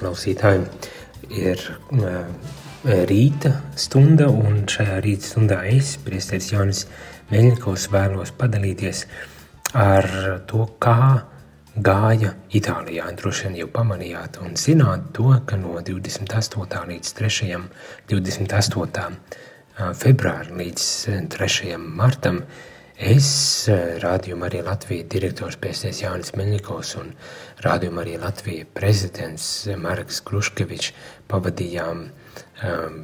klausītājiem ir uh, rīta stunda, un šajā rīta stundā es, priesteris Jānis Meļņikovs, vēlos padalīties ar to, kā gāja Itālijā. Droši vien jau pamanījāt un zināt to, ka no 28. līdz 3. 28. februāra līdz 3. martam Es, Rādījuma arī Latvijas direktors Pēcties Jānis Meļņikovs un Rādījuma arī Latvijas prezidents Marks Kruškevičs pavadījām um,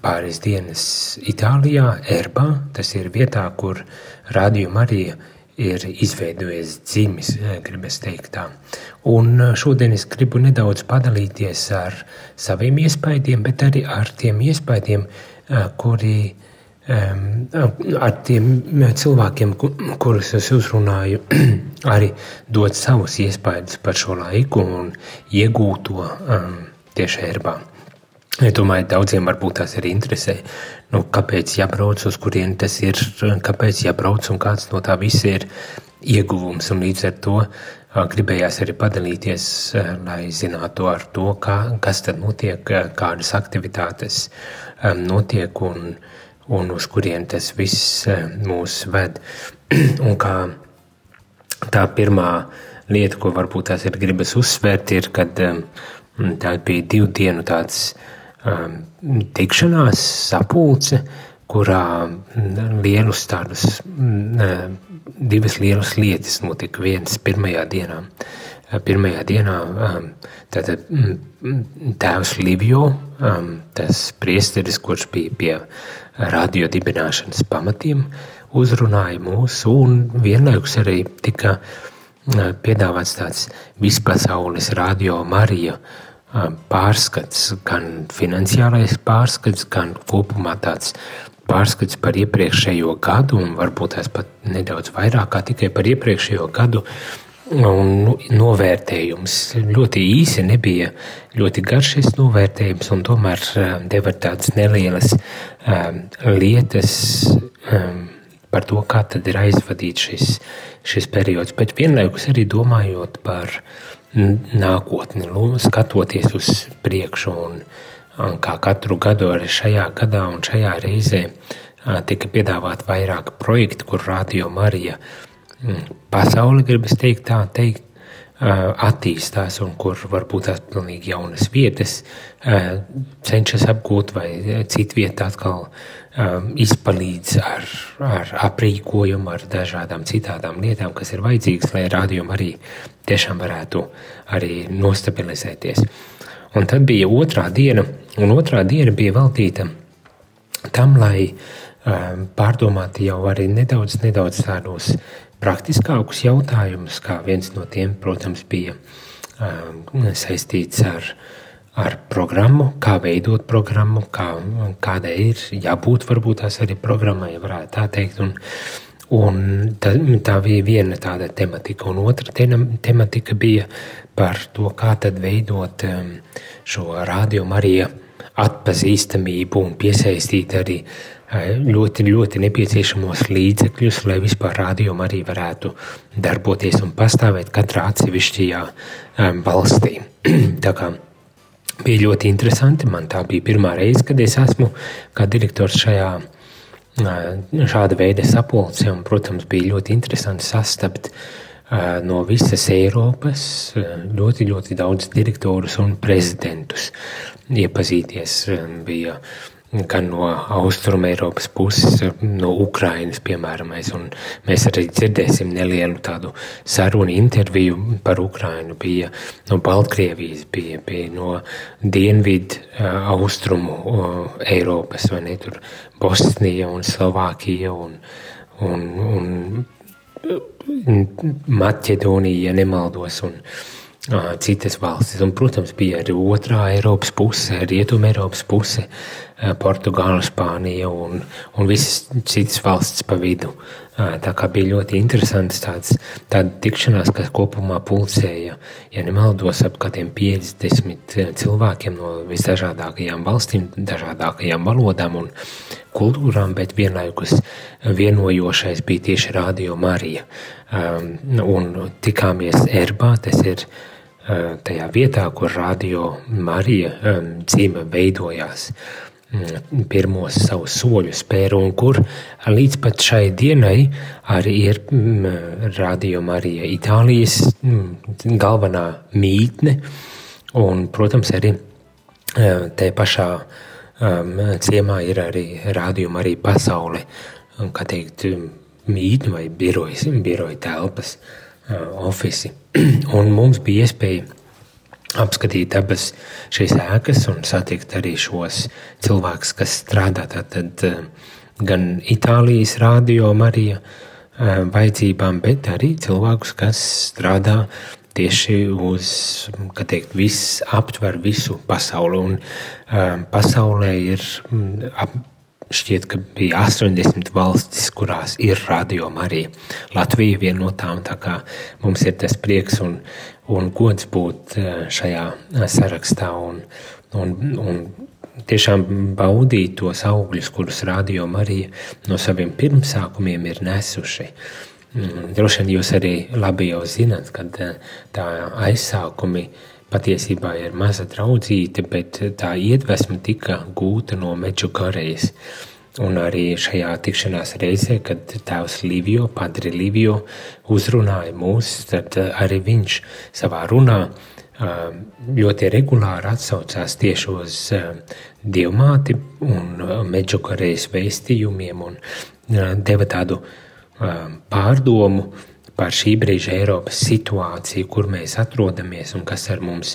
pāris dienas Itālijā, Erbā. Tas ir vietā, kur Rādījuma arī ir izveidojies dzimis, gribas teikt tā. Un šodien es gribu nedaudz padalīties ar saviem iespaidiem, bet arī ar tiem iespaidiem, kuri ar tiem cilvēkiem, kurus es uzrunāju, arī dot savus iespaidus par šo laiku un iegūto um, tieši erbā. Es domāju, daudziem varbūt tās arī interesē, nu, kāpēc jābrauc, uz kurien tas ir, kāpēc jābrauc un kāds no tā viss ir ieguvums. Un līdz ar to gribējās arī padalīties, lai zinātu ar to, kā, kas tad notiek, kādas aktivitātes notiek un uh, un uz kurien tas viss eh, mūs ved. un kā tā pirmā lieta, ko varbūt tās ir gribas uzsvērt, ir, kad um, tā bija divu dienu tāds um, tikšanās sapulce, kurā lielus tādus, um, divas lielas lietas notika viens pirmajā dienā. Pirmajā dienā tātad tēvs Livio, tas priesteris, kurš bija pie radio dibināšanas pamatiem, uzrunāja mūs, un vienlaikus arī tika piedāvāts tāds vispasaules radio Marija pārskats, gan finansiālais pārskats, gan kopumā tāds pārskats par iepriekšējo gadu, un varbūt tās pat nedaudz vairāk kā tikai par iepriekšējo gadu, un nu, novērtējums ļoti īsi nebija ļoti garš šis novērtējums, un tomēr deva tādas nelielas um, lietas um, par to, kā tad ir aizvadīts šis, šis periods, bet vienlaikus arī domājot par nākotni, skatoties uz priekšu un, un kā katru gadu arī šajā gadā un šajā reizē tika piedāvāt vairāk projektu, kur Radio Marija uh, pasaule, gribas teikt, tā teikt, attīstās un kur varbūt tās pilnīgi jaunas vietas cenšas apgūt vai citu vietu atkal izpalīdz ar, ar aprīkojumu, ar dažādām citādām lietām, kas ir vajadzīgas, lai rādījumi arī tiešām varētu arī nostabilizēties. Un tad bija otrā diena, un otrā diena bija veltīta tam, lai pārdomātu jau arī nedaudz, nedaudz tādos praktiskākus jautājumus, kā viens no tiem, protams, bija uh, saistīts ar, ar programmu, kā veidot programmu, kā, kādai ir jābūt varbūt tās arī programmai, varētu tā teikt. Un, un tā, tā bija viena tāda tematika, un otra tematika bija par to, kā tad veidot um, šo radio Mariju atpazīstamību un piesaistīt arī uh, ļoti, ļoti nepieciešamos līdzekļus, lai vispār rādījumi arī varētu darboties un pastāvēt katrā atsevišķajā valstī. Tā kā bija ļoti interesanti, man tā bija pirmā reize, kad es esmu kā direktors šajā šāda veida sapulcē, un, protams, bija ļoti interesanti sastapt no visas Eiropas ļoti, ļoti daudz direktorus un prezidentus. Iepazīties bija gan no Austrum Eiropas puses, no Ukrainas, piemēram, mēs arī dzirdēsim nelielu tādu sarunu interviju par Ukrainu. Bija no Baltkrievijas, bija, bija no Dienvidu Austrumu Eiropas, vai ne, tur Bosnija un Slovākija un, un, un Maķedonija, ja nemaldos, un, citas valstis. Un, protams, bija arī otrā Eiropas puse, rietuma Eiropas puse, Portugāla, Spānija un, un visas citas valstis pa vidu. Tā kā bija ļoti interesants tāds, tāda tikšanās, kas kopumā pulcēja, ja nemaldos, ap kādiem 50 cilvēkiem no visdažādākajām valstīm, dažādākajām valodām un kultūrām, bet vienlaikus vienojošais bija tieši Radio Marija. Un tikāmies Erbā, tas ir tajā vietā, kur Radio Marija dzīve veidojās pirmos savus soļus spēru, un kur līdz pat šai dienai arī ir rādījuma arī Itālijas galvenā mītne, un, protams, arī te pašā ciemā ir arī rādījuma arī pasaule, kā teikt, mītne vai birojas, biroja telpas, ofisi. Un mums bija iespēja apskatīt abas šīs ēkas un satikt arī šos cilvēkus, kas strādā tātad eh, gan Itālijas rādio Marija eh, vajadzībām, bet arī cilvēkus, kas strādā tieši uz, kā teikt, viss aptver visu pasauli. Un uh, pasaulē ir mm, ap, šķiet, ka bija 80 valstis, kurās ir radio arī. Latvija viena no tām, tā kā mums ir tas prieks un, un gods būt eh, šajā eh, sarakstā un, un, un tiešām baudīt tos augļus, kurus radio Marija no saviem pirmsākumiem ir nesuši. Mm, droši vien jūs arī labi jau zināt, ka eh, tā aizsākumi patiesībā ir maza draudzīte, bet tā iedvesma tika gūta no Meču Korejas. Un arī šajā tikšanās reizē, kad tēvs Livio, Padri Livio, uzrunāja mūs, tad arī viņš savā runā ļoti regulāri atsaucās tieši uz dievmāti un Medžukarejas veistījumiem un deva tādu pārdomu par šī brīža Eiropas situāciju, kur mēs atrodamies un kas ar mums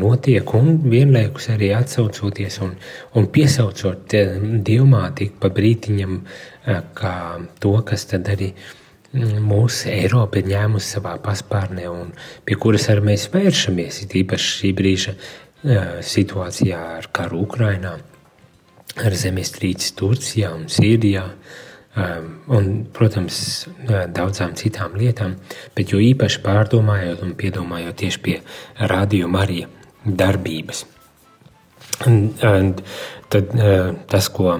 notiek, un vienlaikus arī atsaucoties un, un piesaucot eh, dievmātīgu pa brītiņam, eh, kā to, kas tad arī mm, mūsu Eiropa ir ņēmusi savā paspārnē un pie kuras arī mēs vēršamies, it īpaši šī brīža situācijā ar karu Ukrainā, ar zemestrīces Turcijā un Sīrijā, Um, un, protams, uh, daudzām citām lietām, bet jo īpaši pārdomājot un piedomājot tieši pie radio Marija darbības. Un, un tad uh, tas, ko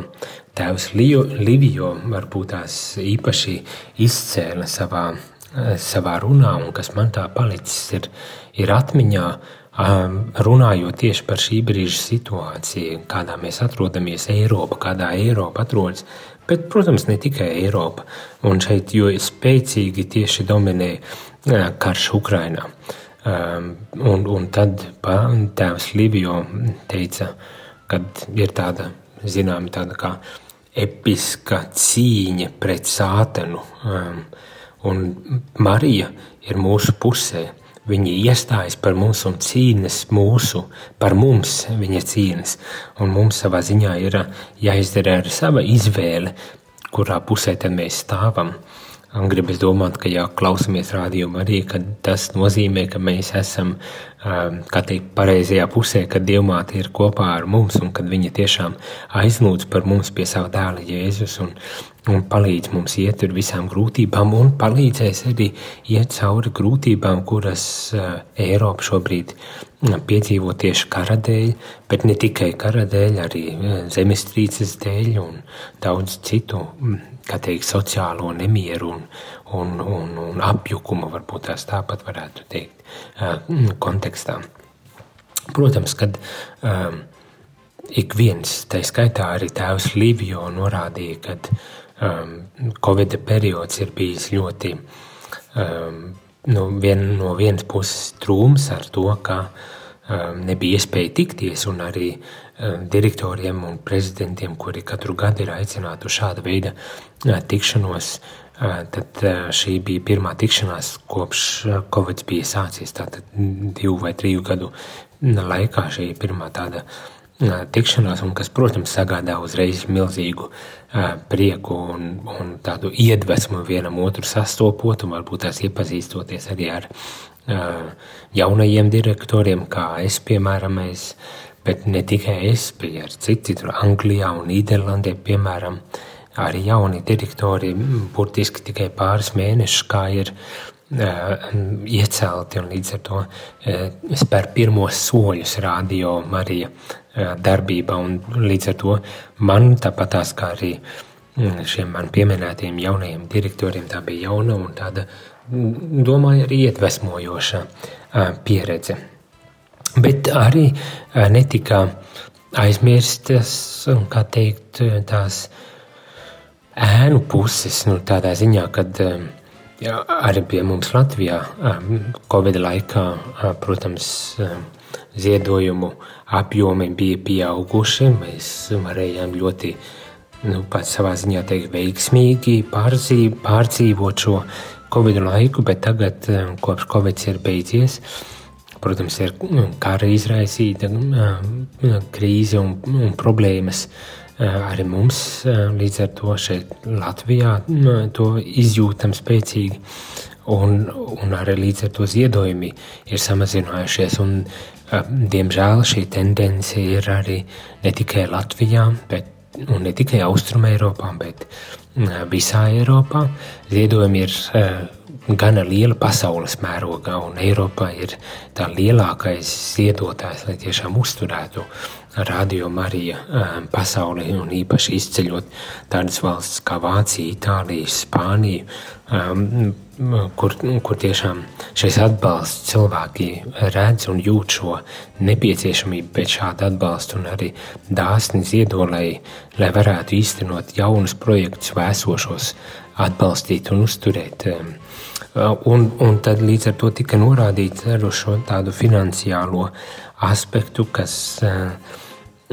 tēvs Livio varbūt tās īpaši izcēla savā, uh, savā runā, un kas man tā palicis ir, ir atmiņā, um, runājot tieši par šī brīža situāciju, kādā mēs atrodamies Eiropa, kādā Eiropa atrodas Bet, protams, ne tikai Eiropa. Un šeit jo spēcīgi tieši dominē karš Ukrainā. Um, un, un tad tēvs Livio teica, ka ir tāda, zinām, tāda kā episka cīņa pret sātenu. Um, un Marija ir mūsu pusē. Viņi iestājas par mums un cīnās mūsu, par mums viņa cīnās. Un mums savā ziņā ir jāizdara arī sava izvēle, kurā pusē tad mēs stāvam. Un gribas domāt, ka, ja klausāmies rādījumā, arī tas nozīmē, ka mēs esam teikt, pareizajā pusē, kad Dievmāte ir kopā ar mums un kad viņa tiešām aizlūdz par mums pie sava dēla Jēzus un, un palīdz mums iet ar visām grūtībām un palīdzēs arī iet cauri grūtībām, kuras Eiropa šobrīd piedzīvo tieši kara dēļ, bet ne tikai kara dēļ, arī zemestrīces dēļ un daudz citu kā teikt, sociālo nemieru un, un, un, un apjukumu, varbūt tās tāpat varētu teikt, kontekstā. Protams, kad um, ik viens, tā skaitā arī tēvs Livio norādīja, ka um, Covid periods ir bijis ļoti um, nu, vien, no vienas puses trūms ar to, ka um, nebija iespēja tikties un arī um, direktoriem un prezidentiem, kuri katru gadu ir aicināti uz šāda veida tikšanos, tad šī bija pirmā tikšanās kopš Covid bija sācies. Tātad divu vai triju gadu laikā šī pirmā tāda tikšanās, un kas, protams, sagādā uzreiz milzīgu prieku un, un tādu iedvesmu vienam otru sastopot, un varbūt tās iepazīstoties arī ar jaunajiem direktoriem, kā es, piemēram, es, bet ne tikai es, bet arī citi, tur Anglijā un Nīderlandē, piemēram, arī jauni direktori, burtiski tikai pāris mēnešus, kā ir iecelti un līdz ar to spēr pirmos soļus radio Marija darbībā. Un līdz ar to man tāpatās kā arī šiem man pieminētiem jaunajiem direktoriem tā bija jauna un tāda, domāju, arī iedvesmojoša pieredze. Bet arī netika aizmirstas, kā teikt, tās ēnu puses, nu, tādā ziņā, kad Jā, arī pie mums Latvijā Covid laikā, protams, ziedojumu apjomi bija pieauguši. Mēs varējām ļoti nu, savā ziņā teikt, veiksmīgi pārdzīv, pārdzīvot šo Covid laiku, bet tagad, kopš Covid ir beidzies, protams, ir kara izraisīta krīze un, un problēmas arī mums līdz ar to šeit Latvijā to izjūtam spēcīgi. Un, un arī līdz ar to ziedojumi ir samazinājušies. Un, diemžēl šī tendence ir arī ne tikai Latvijā, bet ne tikai Austrumē bet visā Eiropā. Ziedojumi ir gana liela pasaules mērogā, un Eiropā ir tā lielākais ziedotājs, lai tiešām uzturētu radio Marija um, pasaulē, un īpaši izceļot tādas valsts kā Vācija, Itālija, Spānija, um, kur, kur tiešām šis atbalsts cilvēki redz un jūt šo nepieciešamību pēc šāda atbalsta un arī dāsni ziedo, lai, lai varētu īstenot jaunus projektus, vēsošos atbalstīt un uzturēt. Um, un, un tad līdz ar to tika norādīts ar šo tādu finansiālo aspektu, kas uh,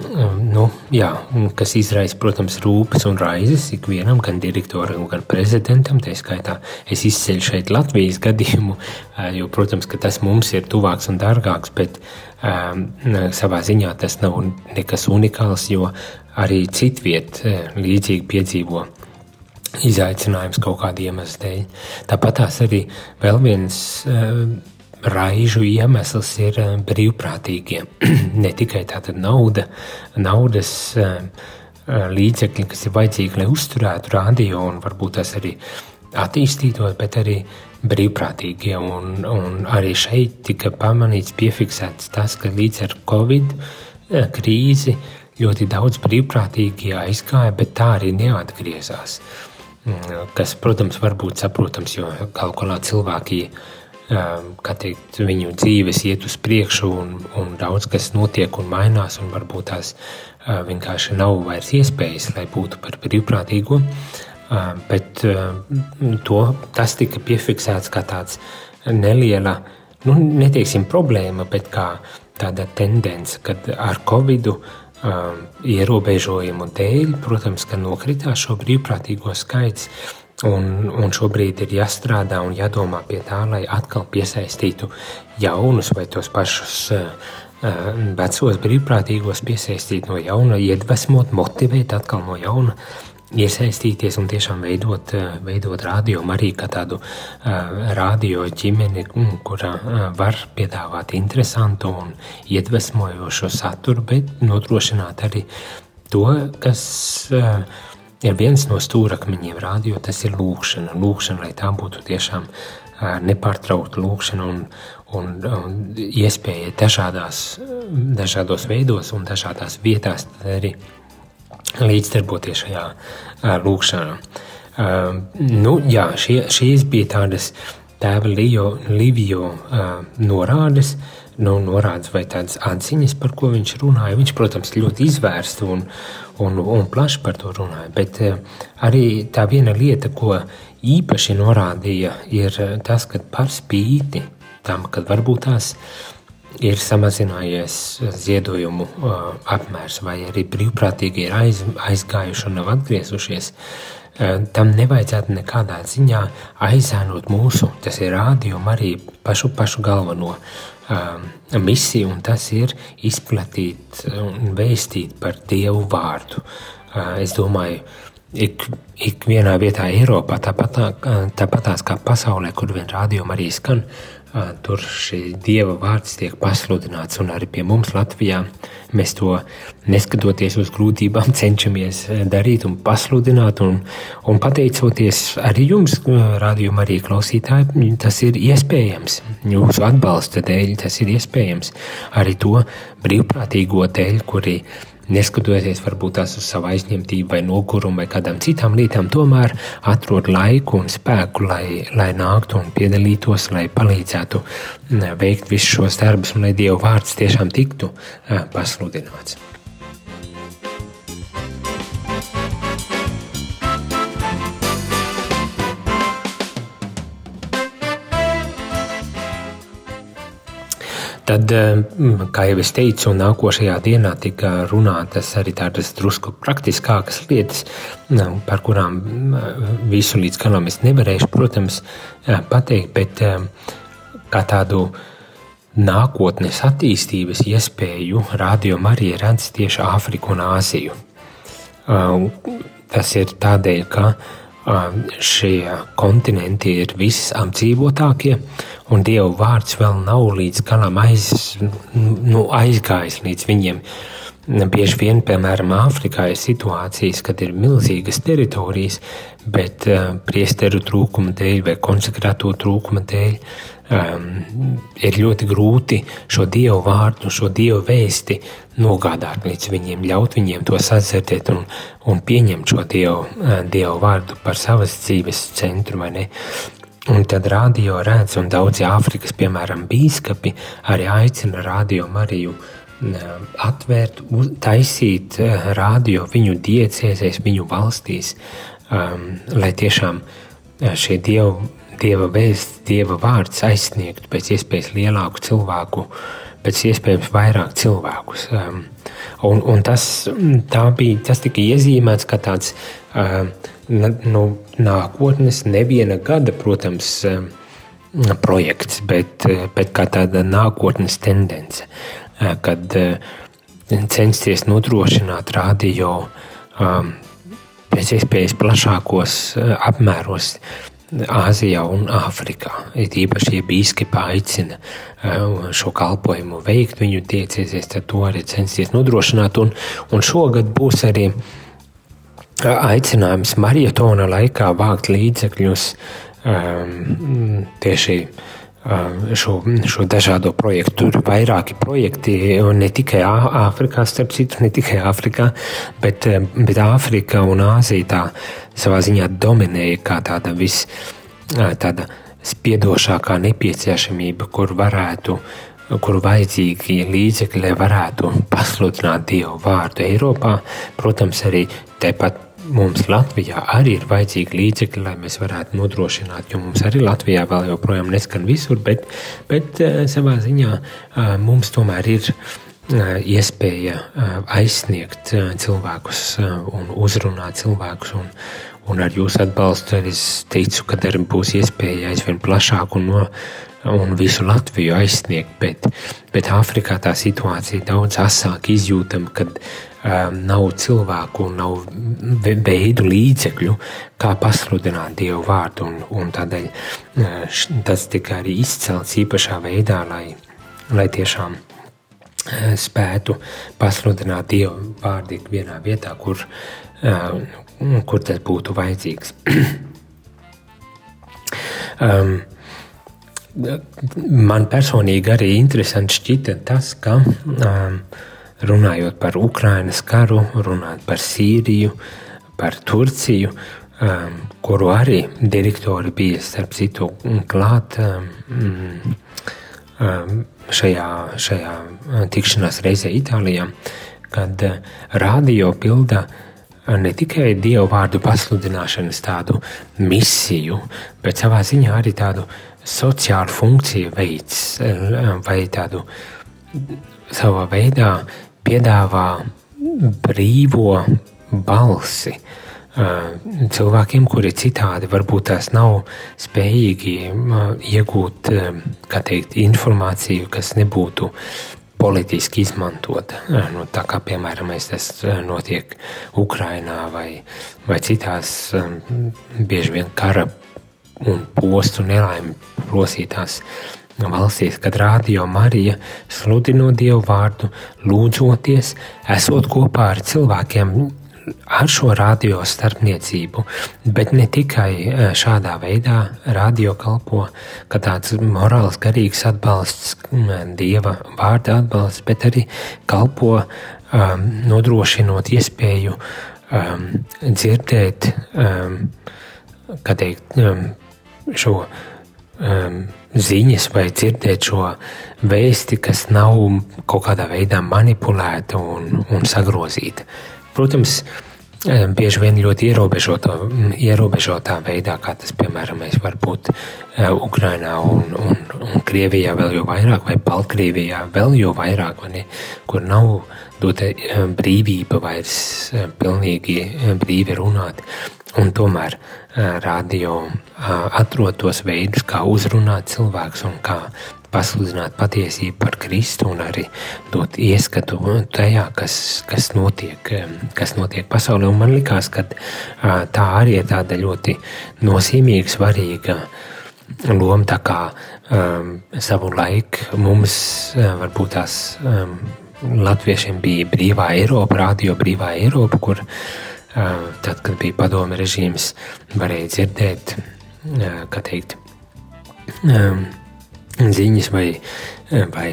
Nu, jā, kas izraisa, protams, rūpes un raizes ikvienam, gan direktoram, gan prezidentam. Tā skaitā es izceļu šeit Latvijas gadījumu, jo, protams, tas mums ir tuvāks un dārgāks, bet um, savā ziņā tas nav nekas unikāls, jo arī citviet līdzīgi piedzīvo izaicinājums kaut kāda iemesla dēļ. Tāpat tās arī vēl viens. Uh, raižu iemesls ir eh, brīvprātīgie. ne tikai nauda, naudas eh, eh, līdzekļi, kas ir vajadzīgi, lai uzturētu radio un varbūt tas arī attīstītos, bet arī brīvprātīgie. Un, un arī šeit tika pamanīts, piefiksēts tas, ka līdz ar Covid krīzi ļoti daudz brīvprātīgie aizgāja, bet tā arī neatgriezās. Mm, kas, protams, var būt saprotams, jo galu galā cilvēki ir teikt, viņu dzīves iet uz priekšu, un, un daudz kas notiek un mainās, un varbūt tās vienkārši nav vairs iespējas, lai būtu par brīvprātīgo. Bet to, tas tika piefiksēts kā tāds neliela, nu, neteiksim problēma, bet kā tāda tendence, kad ar Covidu um, ierobežojumu dēļ, protams, ka nokritās šo brīvprātīgo skaits, Un, un šobrīd ir jāstrādā un jādomā pie tā, lai atkal piesaistītu jaunus vai tos pašus uh, vecos brīvprātīgos, piesaistīt no jauna, iedvesmot, motivēt atkal no jauna, iesaistīties un tiešām veidot, veidot radio arī kā tādu uh, radio ģimeni, kurā uh, var piedāvāt interesantu un iedvesmojošu saturu, bet nodrošināt arī to, kas uh, ir viens no stūrakmeņiem rādio, tas ir lūkšana. Lūkšana, lai tā būtu tiešām nepārtraukta lūkšana un, un, un iespēja dažādās, dažādos veidos un dažādās vietās arī līdzdarboties šajā lūkšanā. Nu, jā, šie, šīs bija tādas tēva Lijo, Livio norādes, nu, norādes vai tādas atziņas, par ko viņš runāja. Viņš, protams, ļoti izvērsti un, un, un plaši par to runāja. Bet eh, arī tā viena lieta, ko īpaši norādīja, ir eh, tas, ka par spīti tam, kad varbūt tās ir samazinājies ziedojumu apmērs, vai arī brīvprātīgi ir aiz, aizgājuši un nav atgriezušies, tam nevajadzētu nekādā ziņā aizēnot mūsu, tas ir rādījuma arī pašu, pašu galveno misiju, un tas ir izplatīt un vēstīt par Dievu vārdu. Es domāju, ik, ik vienā vietā Eiropā, tāpat, tāpatās kā pasaulē, kur vien rādījuma arī skan, tur šī Dieva vārds tiek pasludināts, un arī pie mums Latvijā mēs to neskatoties uz grūtībām cenšamies darīt un pasludināt, un, un pateicoties arī jums, rādījuma arī klausītāji, tas ir iespējams. Jūsu atbalsta dēļ tas ir iespējams. Arī to brīvprātīgo dēļ, kuri ir neskatoties varbūt tās uz savu aizņemtību vai nogurumu vai kādām citām lietām, tomēr atrod laiku un spēku, lai, lai nāktu un piedalītos, lai palīdzētu veikt visus šos darbus un lai Dieva vārds tiešām tiktu pasludināts. Tad, eh, kā jau es teicu, nākošajā dienā tika runātas arī tādas drusku praktiskākas lietas, par kurām eh, visu līdz galam es nevarēšu, protams, eh, pateikt, bet kā tādu nākotnes attīstības iespēju radio arī redz tieši Āfriku un Āziju. Tas ir tādēļ, ka šie kontinenti ir visapdzīvotākie, un Dieva vārds vēl nav līdz galam aiz, nu, aizgājis līdz viņiem. Bieži vien, piemēram, Āfrikā ir situācijas, kad ir milzīgas teritorijas, bet uh, priesteru trūkuma dēļ vai konsekrēto trūkuma dēļ um, ir ļoti grūti šo dievu vārdu, šo dievu vēsti nogādāt līdz viņiem, ļaut viņiem to sadzirdēt un, un pieņemt šo dievu, uh, dievu vārdu par savas dzīves centru. Un tad radio redz, un daudzi Āfrikas, piemēram, bīskapi arī aicina radio Mariju atvērt, taisīt eh, radio viņu diecēzēs, viņu valstīs, um, lai tiešām eh, šie dievu, dieva vēsts, dieva vārds aizsniegtu pēc iespējas lielāku cilvēku, pēc iespējams vairāk cilvēkus. Um, un, un tas, bija, tas tika iezīmēts kā tāds uh, nu, nākotnes, neviena gada, protams, eh, projekts, bet, eh, bet kā tāda nākotnes tendence, eh, kad censties nodrošināt radio pēc iespējas plašākos apmēros Āzijā un Āfrikā. Ir īpaši, ja bīskapi aicina šo kalpošanu veikt, viņu tiecēsies, tad to arī censties nodrošināt. Un, un šogad būs arī uh, aicinājums maratona laikā vākt līdzekļus um, tieši um, šo, šo dažādo projektu. Tur ir vairāki projekti, ne tikai Āfrikā, starp citu, ne tikai Āfrikā, bet, bet Āfrika un Āzija tā savā ziņā dominēja kā tāda vis, uh, tāda spiedošākā nepieciešamība, kur varētu kur vajadzīgi līdzekļi, varētu pasludināt Dievu vārdu Eiropā. Protams, arī tepat mums Latvijā arī ir vajadzīgi līdzekļi, lai mēs varētu nodrošināt, jo mums arī Latvijā vēl joprojām neskan visur, bet, bet eh, savā ziņā eh, mums tomēr ir eh, iespēja aizsniegt cilvēkus un uzrunāt cilvēkus. Un, un ar jūsu atbalstu es ticu, ka arī būs iespēja aizvien plašāk un, no, un visu Latviju aizsniegt. Bet, bet Āfrikā tā situācija daudz asāk izjūtama, kad um, nav cilvēku, nav veidu līdzekļu, kā pasludināt Dievu vārdu. Un, un tādēļ uh, tas tika arī izcelts īpašā veidā, lai, lai tiešām uh, spētu pasludināt Dievu vārdu vienā vietā, kur, uh, kur tas būtu vajadzīgs. um, man personīgi arī interesanti šķita tas, ka um, runājot par Ukrainas karu, runājot par Sīriju, par Turciju, um, kuru arī direktori bija starp citu klāt um, šajā, šajā tikšanās reizē Itālijā, kad uh, radio pilda ne tikai dievu vārdu pasludināšanas tādu misiju, bet savā ziņā arī tādu sociālu funkciju veids vai tādu savā veidā piedāvā brīvo balsi cilvēkiem, kuri citādi varbūt tās nav spējīgi iegūt teikt, informāciju, kas nebūtu politiski izmantota. Nu, tā kā piemēram tas notiek Ukrajinā vai, vai citās bieži vien kara un postu nelaimi plosītās valstīs, kad rādio Marija sludinot Dievu vārdu, lūdzoties, esot kopā ar cilvēkiem ar šo radio starpniecību, bet ne tikai e, šādā veidā radio kalpo, ka tāds morāls, garīgs atbalsts, Dieva vārda atbalsts, bet arī kalpo um, nodrošinot iespēju um, dzirdēt, um, kā teikt, um, šo um, ziņas vai dzirdēt šo vēsti, kas nav kaut kādā veidā manipulēta un, un sagrozīta. Protams, um, bieži vien ļoti ierobežotā, ierobežotā veidā, kā tas, piemēram, var būt uh, Ukrainā un, un, un Krievijā vēl jau vairāk, vai Baltkrievijā vēl jau vairāk, ne, kur nav dota um, brīvība vairs uh, pilnīgi brīvi runāt. Un tomēr radio atrod tos veidus, kā uzrunāt cilvēkus un kā pasludināt patiesību par Kristu un arī dot ieskatu tajā, kas, kas, notiek, kas notiek pasaulē. Un man likās, ka tā arī ir tāda ļoti nozīmīga, svarīga loma. Tā kā um, savu laiku mums varbūt tās um, latviešiem bija brīvā Eiropa, radio brīvā Eiropa, kur uh, tad, kad bija padomi režīms, varēja dzirdēt, kā teikt, ziņas vai, vai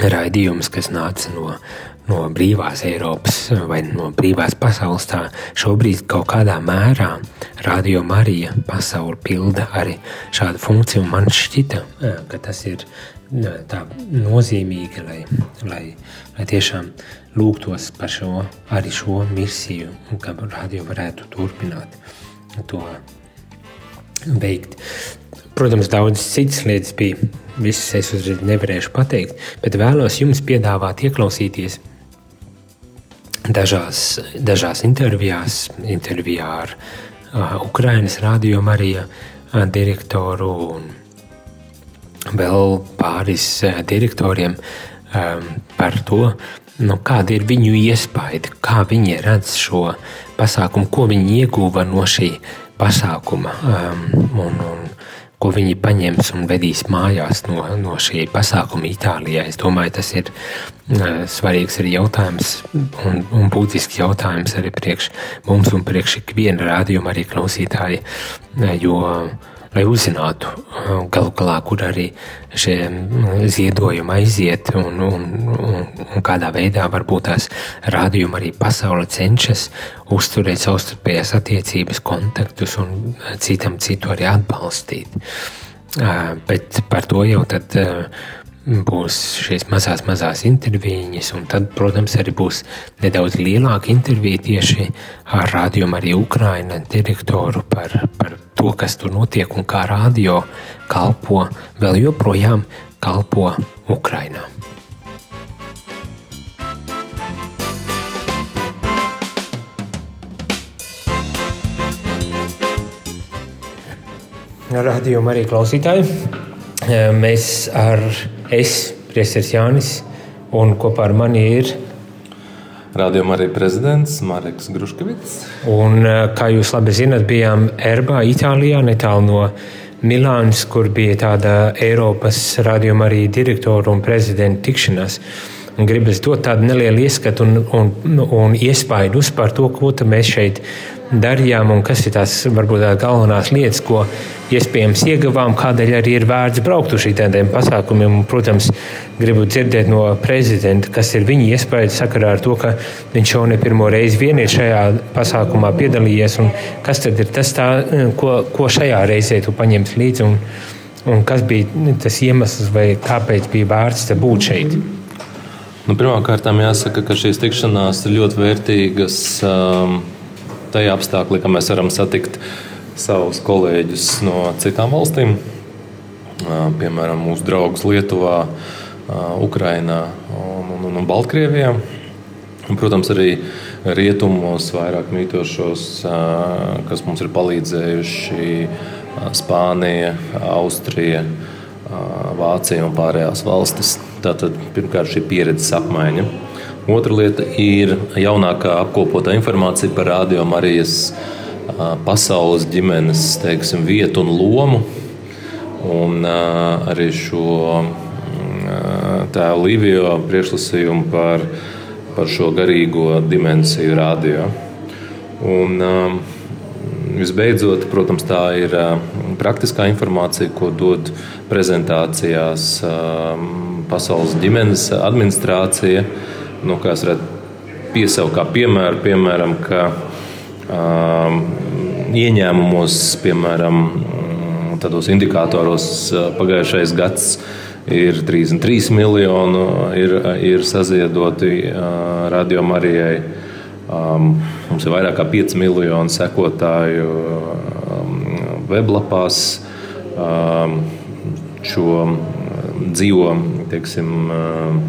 raidījumus, kas nāca no, no brīvās Eiropas vai no brīvās pasaules. Tā šobrīd kaut kādā mērā Radio Marija pasauli pilda arī šādu funkciju. Man šķita, ka tas ir tā nozīmīgi, lai, lai, lai tiešām lūgtos par šo, arī šo misiju, un ka radio varētu turpināt to veikt. Protams, daudz citas lietas bija, visas es uzreiz nevarēšu pateikt, bet vēlos jums piedāvāt ieklausīties dažās, dažās intervijās, intervijā ar uh, Ukrainas radio Marija uh, direktoru un vēl pāris uh, direktoriem um, par to, nu, kāda ir viņu iespaidi, kā viņi redz šo pasākumu, ko viņi ieguva no šī pasākuma um, un, un ko viņi paņems un vedīs mājās no, no šī pasākuma Itālijā. Es domāju, tas ir uh, svarīgs arī jautājums un, un būtisks jautājums arī priekš mums un priekš ikviena rādījuma arī klausītāji, jo uh, lai uzzinātu uh, galu galā, kur arī šie mm, ziedojumi aiziet un, un, un, un kādā veidā varbūt tās rādījumi arī pasaule cenšas uzturēt savstarpējās attiecības, kontaktus un uh, citam citu arī atbalstīt. Uh, bet par to jau tad būs šīs mazās, mazās intervijas, un tad, protams, arī būs nedaudz lielāka intervija tieši ar rādījumu arī Ukraina direktoru par, par to, kas tur notiek un kā radio kalpo, vēl joprojām kalpo Ukrainā. Radījuma arī klausītāji. Mēs ar es, Priesteris Jānis, un kopā ar mani ir Radījumā arī prezidents Marks Gruškevits. Un, eh, kā jūs labi zinat, bijām Erbā, Itālijā, netālu no Milānas, kur bija tāda Eiropas radījuma arī direktora un prezidenta tikšanās. Un gribas dot tādu nelielu ieskatu un, un, un iespaidu par to, ko mēs šeit darījām un kas ir tās varbūt tās galvenās lietas, ko iespējams ieguvām, kādēļ arī ir vērts braukt uz šādiem pasākumiem. Un, protams, gribu dzirdēt no prezidenta, kas ir viņa iespēja sakarā ar to, ka viņš jau ne pirmo reizi vien ir šajā pasākumā piedalījies. Kas tad ir tas, tā, ko, ko šajā reizē tu paņemsi līdzi? Un, un kas bija tas iemesls, vai kāpēc bija vērts būt šeit? Nu, Pirmkārt, jāsaka, ka šīs tikšanās ir ļoti vērtīgas. Um, tajā apstākļā, ka mēs varam satikt savus kolēģus no citām valstīm. Piemēram, mūsu draugus Lietuvā, Ukrainā un, un, un Baltkrievijā. Un, protams, arī rietumos vairāk mītošos, kas mums ir palīdzējuši Spānija, Austrija, Vācija un pārējās valstis. Tātad pirmkārt šī pieredzes apmaiņa. Otra lieta ir jaunākā apkopotā informācija par Radio Marijas pasaules ģimenes teiksim, vietu un lomu. Un arī šo tēvu Līviju priekšlasījumu par, par šo garīgo dimensiju radio. Un, Visbeidzot, protams, tā ir praktiskā informācija, ko dod prezentācijās Pasaules ģimenes administrācija. Nu, kā es redzu, piesaukt kā piemēru, piemēram, ka um, ieņēmumos, piemēram, tādos indikatoros pagājušais gads ir 33 miljoni, ir, ir saziedoti uh, radio Marijai. Um, mums ir vairāk kā 5 miljoni sekotāju um, weblapās. Um, šo dzīvo teiksim,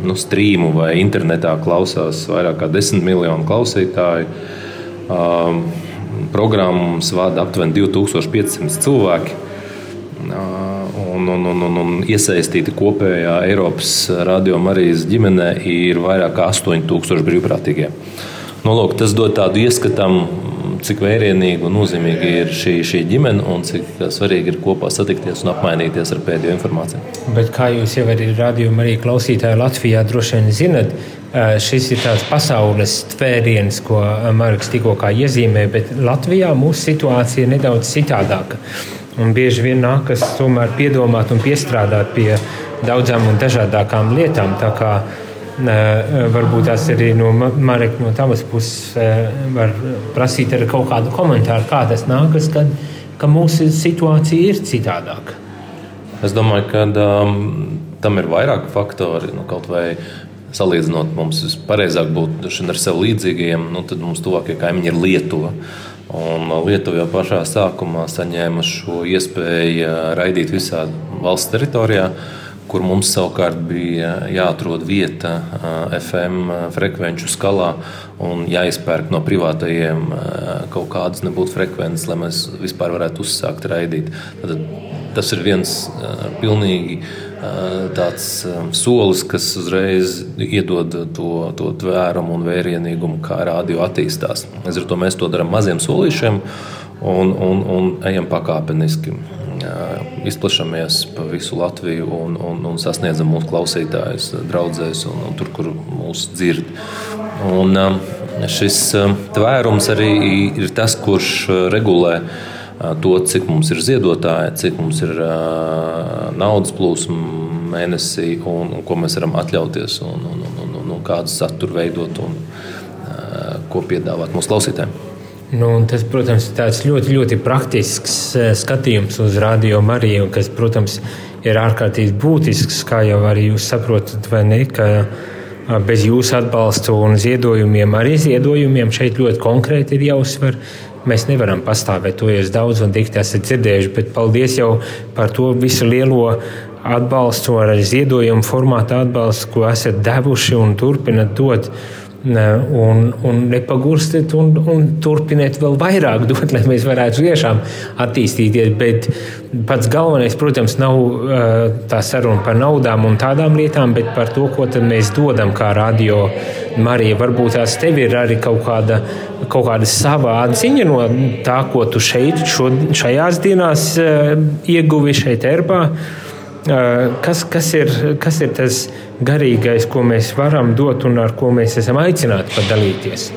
nu, strīmu vai internetā klausās vairāk kā 10 miljonu klausītāju. Programmas vada aptuveni 2500 cilvēki. Un, un, un, un, un iesaistīti kopējā Eiropas radio Marijas ģimenē ir vairāk kā 8000 brīvprātīgie. Nu, lūk, tas dod tādu ieskatu, cik vērienīga un nozīmīga ir šī, šī ģimene un cik svarīgi ir kopā satikties un apmainīties ar pēdējo informāciju. Bet kā jūs jau arī rādījumā, arī klausītāji Latvijā droši vien zinat, šis ir tāds pasaules tvēriens, ko Marks tikko iezīmē, bet Latvijā mūsu situācija ir nedaudz citādāka. Un bieži vien nākas tomēr piedomāt un piestrādāt pie daudzām un dažādākām lietām. Tā kā varbūt tās arī no Mareka, no tavas puses, var prasīt arī kaut kādu komentāru, kā tas nākas, kad, ka mūsu situācija ir citādāka. Es domāju, ka um, tam ir vairāk faktori. Nu, kaut vai salīdzinot, mums pareizāk būtu ar sev līdzīgiem, nu, tad mums tuvākie kaimiņi ir Lietuva. Un Lietuva jau pašā sākumā saņēma šo iespēju raidīt visā valsts teritorijā, kur mums savukārt bija jāatrod vieta FM frekvenču skalā un jāizpērk no privātajiem kaut kādas nebūtu frekvences, lai mēs vispār varētu uzsākt raidīt. Tad tas ir viens pilnīgi tāds solis, kas uzreiz iedod to, to tvērumu un vērienīgumu, kā rādio attīstās. Līdz ar to mēs to darām maziem solīšiem un, un, un ejam pakāpeniski. Izplašamies pa visu Latviju un, un, un sasniedzam mūsu klausītājus, draugus un, un tur, kur mūs dzird. Un, šis tvērums arī ir tas, kurš regulē to, cik mums ir ziedotāji, cik mums ir naudas plūsma mēnesī un, un ko mēs varam atļauties un, un, un, un, un kādu saturu veidot un ko piedāvāt mūsu klausītājiem. Nu, tas, protams, ir ļoti, ļoti praktisks skatījums uz radio Mariju, kas, protams, ir ārkārtīgi būtisks, kā jau arī jūs saprotat, vai ne? Bez jūsu atbalsta un ziedojumiem, arī ziedojumiem šeit ļoti konkrēti ir jāuzsver, Mēs nevaram pastāvēt, to jūs daudz un dikti esat dzirdējuši, bet paldies jau par to visu lielo atbalstu, ar ziedojumu formātu atbalstu, ko esat devuši un turpinat dot. Un, un nepagurstiet, un, un turpiniet vēl vairāk dot, lai mēs varētu tiešām attīstīties. Bet pats galvenais, protams, nav tā saruna par naudām un tādām lietām, bet par to, ko mēs dodam kā radio Marija, varbūt tās tev ir arī kaut kāda, kaut kāda sava atziņa no tā, ko tu šeit, šo, šajās dienās ieguvi šeit, Erbā. Uh, kas, kas, ir, kas ir tas garīgais, ko mēs varam dot un ar ko mēs esam aicināti padalīties?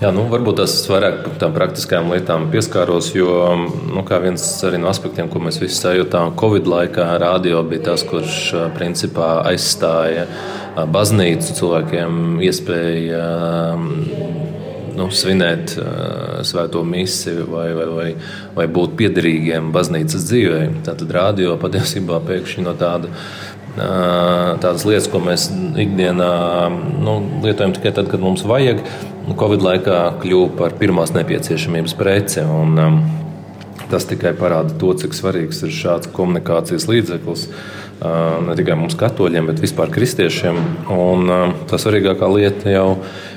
Jā, nu, varbūt tas vairāk par tām praktiskām lietām pieskāros, jo nu, viens no aspektiem, ko mēs visi sajūtām Covid laikā, radio bija tas, kurš principā aizstāja baznīcu, cilvēkiem iespēja nu, svinēt svēto misiju vai, vai, vai, vai būt piederīgiem baznīcas dzīvē. Tad rādio patiesībā pēkšņi no tāda. Tādas lietas, ko mēs ikdienā nu, lietojam tikai tad, kad mums vajag, nu, Covid laikā kļuva par pirmās nepieciešamības preci. Un, um, tas tikai parāda to, cik svarīgs ir šāds komunikācijas līdzeklis. ne tikai mums, katoļiem, bet vispār kristiešiem. Un tā svarīgākā lieta jau ir,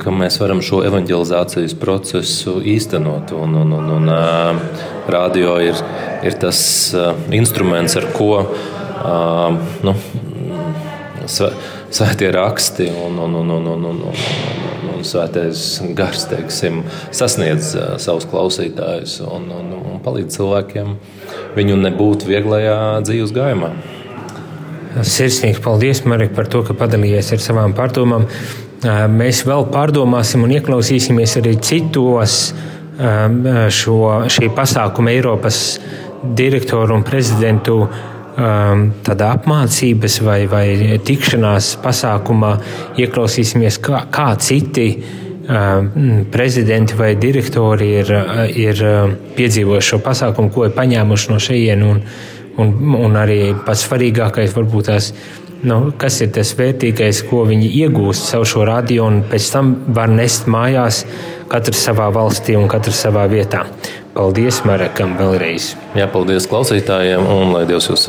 ka mēs varam šo evanģelizācijas procesu īstenot. Un, un, un, un radio ir, ir tas instruments, ar ko nu, svētie raksti un, un, un, un, un, un, un, un svētais gars teiksim, sasniedz savus klausītājus un, un, un palīdz cilvēkiem viņu nebūt vieglajā dzīves gājumā. Sirsnīgs paldies, Marija, par to, ka padalījies ar savām pārdomām. Mēs vēl pārdomāsim un ieklausīsimies arī citos šo, šī pasākuma Eiropas direktoru un prezidentu tādā apmācības vai, vai tikšanās pasākumā. Ieklausīsimies, kā, kā citi prezidenti vai direktori ir, ir piedzīvojuši šo pasākumu, ko ir paņēmuši no šejienes. Un, un, un arī pats svarīgākais varbūt tās nu, kas ir tas vērtīgais, ko viņi iegūst savu šo radio, un pēc tam var nest mājās, katrs savā valstī un katrs savā vietā. Paldies Marekam vēlreiz! Jā, paldies klausītājiem, un lai Dievs jūs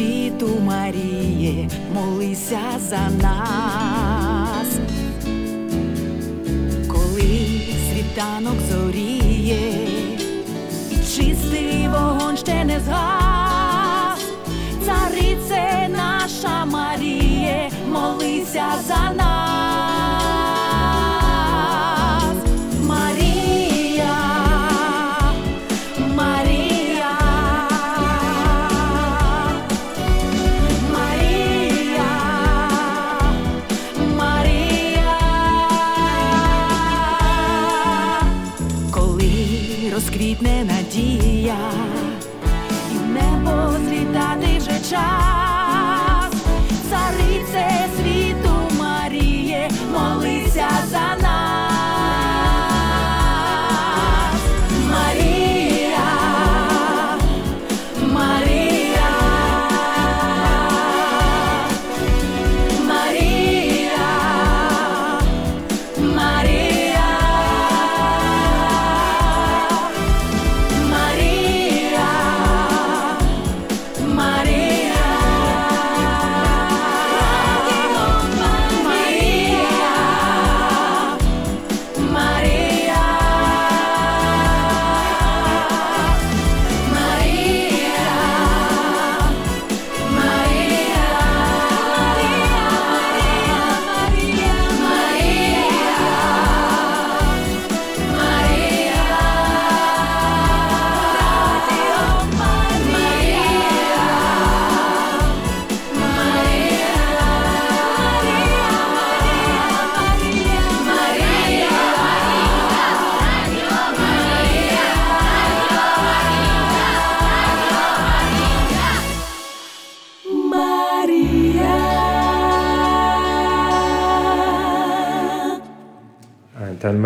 світу, Маріє, молися за нас, коли світанок зоріє, і чистий вогонь ще не згас, царице наша Маріє, молися за нас.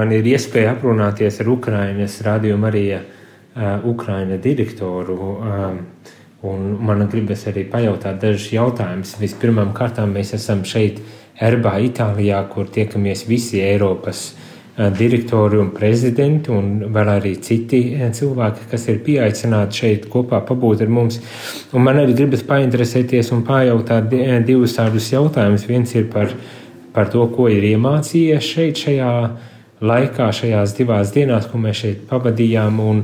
Man ir iespēja aprunāties ar Ukraiņas radiomu arī uh, Ukraiņa direktoru. Um, un man gribas arī pajautāt dažus jautājumus. Vispirmām kārtām mēs esam šeit, Erbā, Itālijā, kur tiekamies visi Eiropas direktori un prezidenti, un vēl arī citi cilvēki, kas ir pieaicināti šeit kopā pabūt ar mums. Un man arī gribas painteresēties un pajautāt divus tādus jautājumus. Viens ir par, par to, ko ir iemācījies šeit, šajā laikā, šajās divās dienās, ko mēs šeit pavadījām. Un,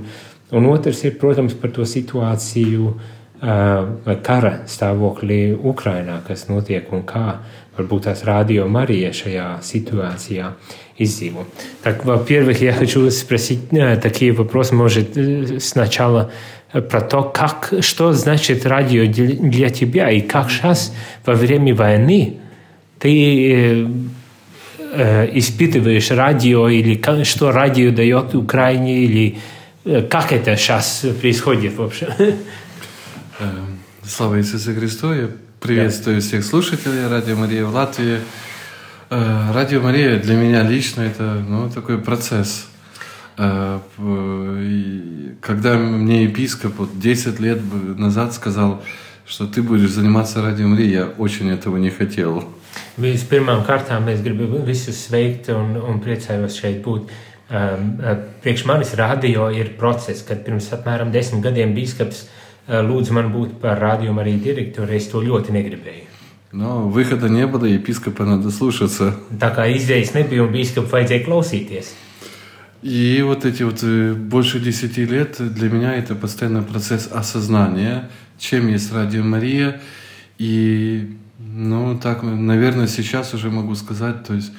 un otrs ir, protams, par to situāciju vai kara stāvoklī Ukrainā, kas notiek un kā varbūt tās radio Мария шая ситуация издзиву. Так, во-первых, я хочу спросить такие вопросы, может, сначала про то, как, что значит радио для тебя и как сейчас во время войны ты Э, испытываешь радио или что радио дает Украине или э, как это сейчас происходит вообще? Слава Иисусу Христу! Я Приветствую всех слушателей Радио Мария в Латвии. Э, Радио Мария для меня лично это ну, такой процесс. Э, когда мне епископ вот 10 лет назад сказал, что ты будешь заниматься Радио Мария, я очень этого не хотел. Vispirmām kārtām es gribu visus sveikt un, un priecājos šeit būt. Um, priekš manis radio ir process, kad pirms apmēram desmit gadiem bīskaps uh, lūdza man būt par radio arī direktoru. Es to ļoti negribēju. Но выхода не было, епископа надо слушаться. Tā kā izējas nebija un bīskapu vajadzēja klausīties. И вот эти вот больше десяти лет для меня это постоянный процесс осознания, чем есть Радио Мария. И, ну, так, наверное, сейчас уже могу сказать, то есть,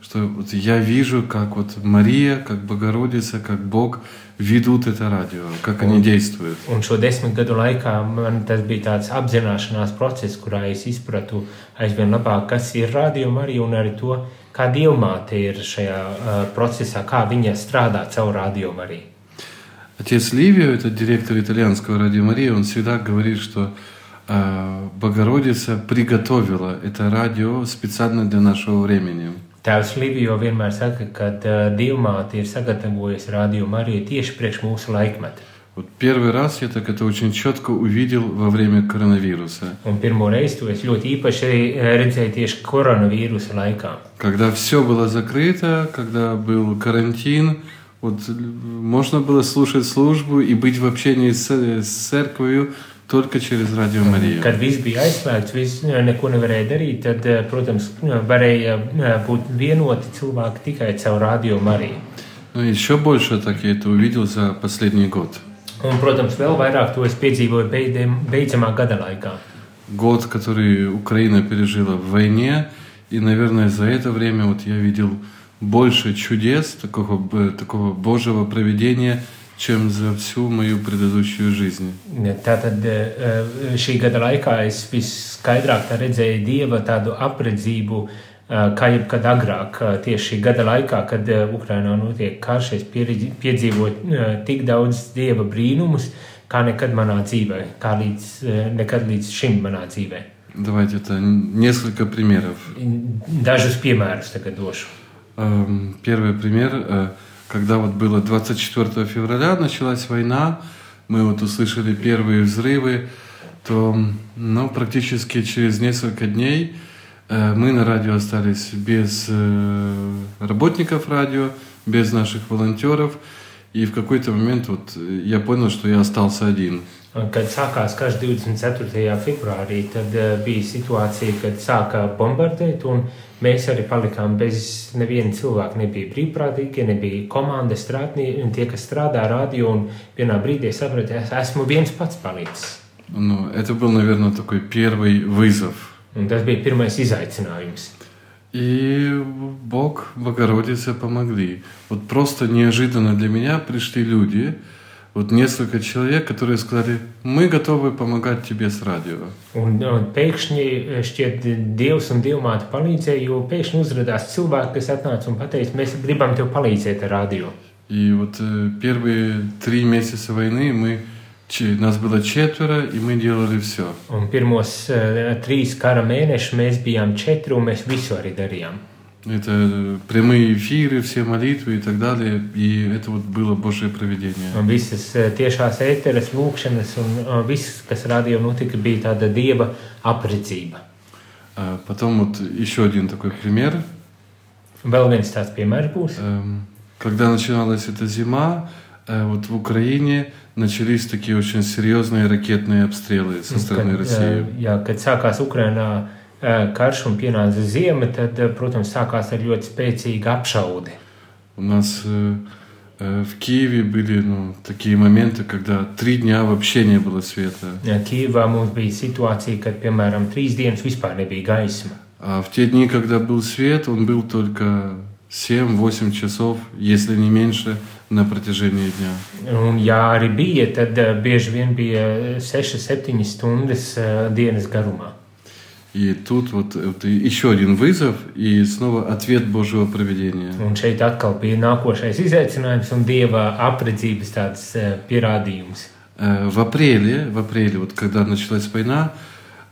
что вот я вижу, как вот Мария, как Богородица, как Бог ведут это радио, как un, они действуют. Un šo desmit gadu laikā man tas bija tāds apzināšanās process, kurā es izpratu aizvien labāk, kas ir radio Marija un arī to, kā dievmāte ir šajā uh, procesā, kā viņa strādā caur radio Mariju. Отец Ливио, это директор итальянского радио Мария, он всегда говорит, что Богородица приготовила это радио специально для нашего времени. Tēvs Livio vienmēr saka, ka uh, Dievmāte ir sagatavojusi radio Mariju tieši priekš mūsu laikmeta. Вот первый раз я так это очень четко увидел во время коронавируса. Un pirmo reizi to es ļoti īpaši redzēju tieši koronavīrusa laikā. Когда все было закрыто, когда был карантин, вот можно было слушать службу и быть в общении с, с церковью только через радио Марию. Kad viss bija aizslēgts, viss neko nevarēja darīt, tad, protams, varēja būt vienoti cilvēki tikai caur radio Mariju. Ну, еще больше так я это увидел за последний год. Un, protams, vēl vairāk to es piedzīvoju beidzam, beidzamā gada laikā. Год, который Украина пережила в войне, и, наверное, за это время вот я видел больше чудес, такого, такого Божьего проведения, чем за всю мою предыдущую жизнь. Tātad šī gada laikā es viskaidrāk redzēju Dieva tādu apredzību, kā jebkad agrāk, tieši šī gada laikā, kad Ukrainā notiek karš, es piedzīvoju tik daudz Dieva brīnumus, kā nekad manā dzīvē, kā līdz, nekad līdz šim manā dzīvē. Давайте это несколько примеров. Dažus piemērus tagad došu. Первый пример, Когда вот было 24 февраля, началась война, мы вот услышали первые взрывы, то ну, практически через несколько дней мы на радио остались без работников радио, без наших волонтеров, и в какой-то момент вот я понял, что я остался один. Kad sākās karš 24. februārī, tad bija situācija, kad sāka bombardēt, un mēs arī palikām bez neviena cilvēka. Nebija brīvprātīgie, nebija komandas strādnieki, un tie, kas strādā radio, un vienā brīdī sapratu, es esmu viens pats palicis. Ну, это был, наверное, такой первый вызов. Un tas bija pirmais izaicinājums. И Бог, Богородица помогли. Вот просто неожиданно для меня пришли люди, вот несколько человек, которые сказали, мы готовы помогать тебе с радио. Un, un pēkšņi šķiet, Dievs un Dievmāte palīdzēja, jo pēkšņi uzrādījās cilvēki, kas atnāca un teica, mēs gribam tev palīdzēt ar radio. И вот э, первые три месяца войны мы, нас было четверо, и мы делали все. Un pirmos uh, trīs kara mēnešus mēs bijām četri, un mēs visu arī darījām. Это прямые эфиры, все молитвы и так далее. И это вот было Божье проведение. Un visas tiešās ēteres, lūkšanas un viss, kas radio notika, bija tāda Dieva apredzība. А потом вот еще один такой пример. Vēl viens tāds piemērs būs. Когда начиналась эта зима, вот в Украине начались такие очень серьезные ракетные обстрелы со стороны России. Jā, kad sākās Ukrainā karš un pienāca ziema, tad, protams, sākās ar ļoti spēcīgu apšaudi. У нас в Киеве были ну, такие моменты, когда три дня вообще не было света. Киевā mums bija situācija, kad, piemēram, trīs dienas vispār nebija gaisma. А в те дни, когда был свет, он был только 7-8 часов, если не меньше, на протяжении дня. Un, ja arī bija, tad bieži vien bija 6-7 stundas dienas garumā. И тут вот, вот еще один вызов и снова ответ Божьего проведения. Un šeit atkal bija nākošais izaicinājums un Dieva apredzības tāds pierādījums. В апреле, в апреле, вот когда началась война,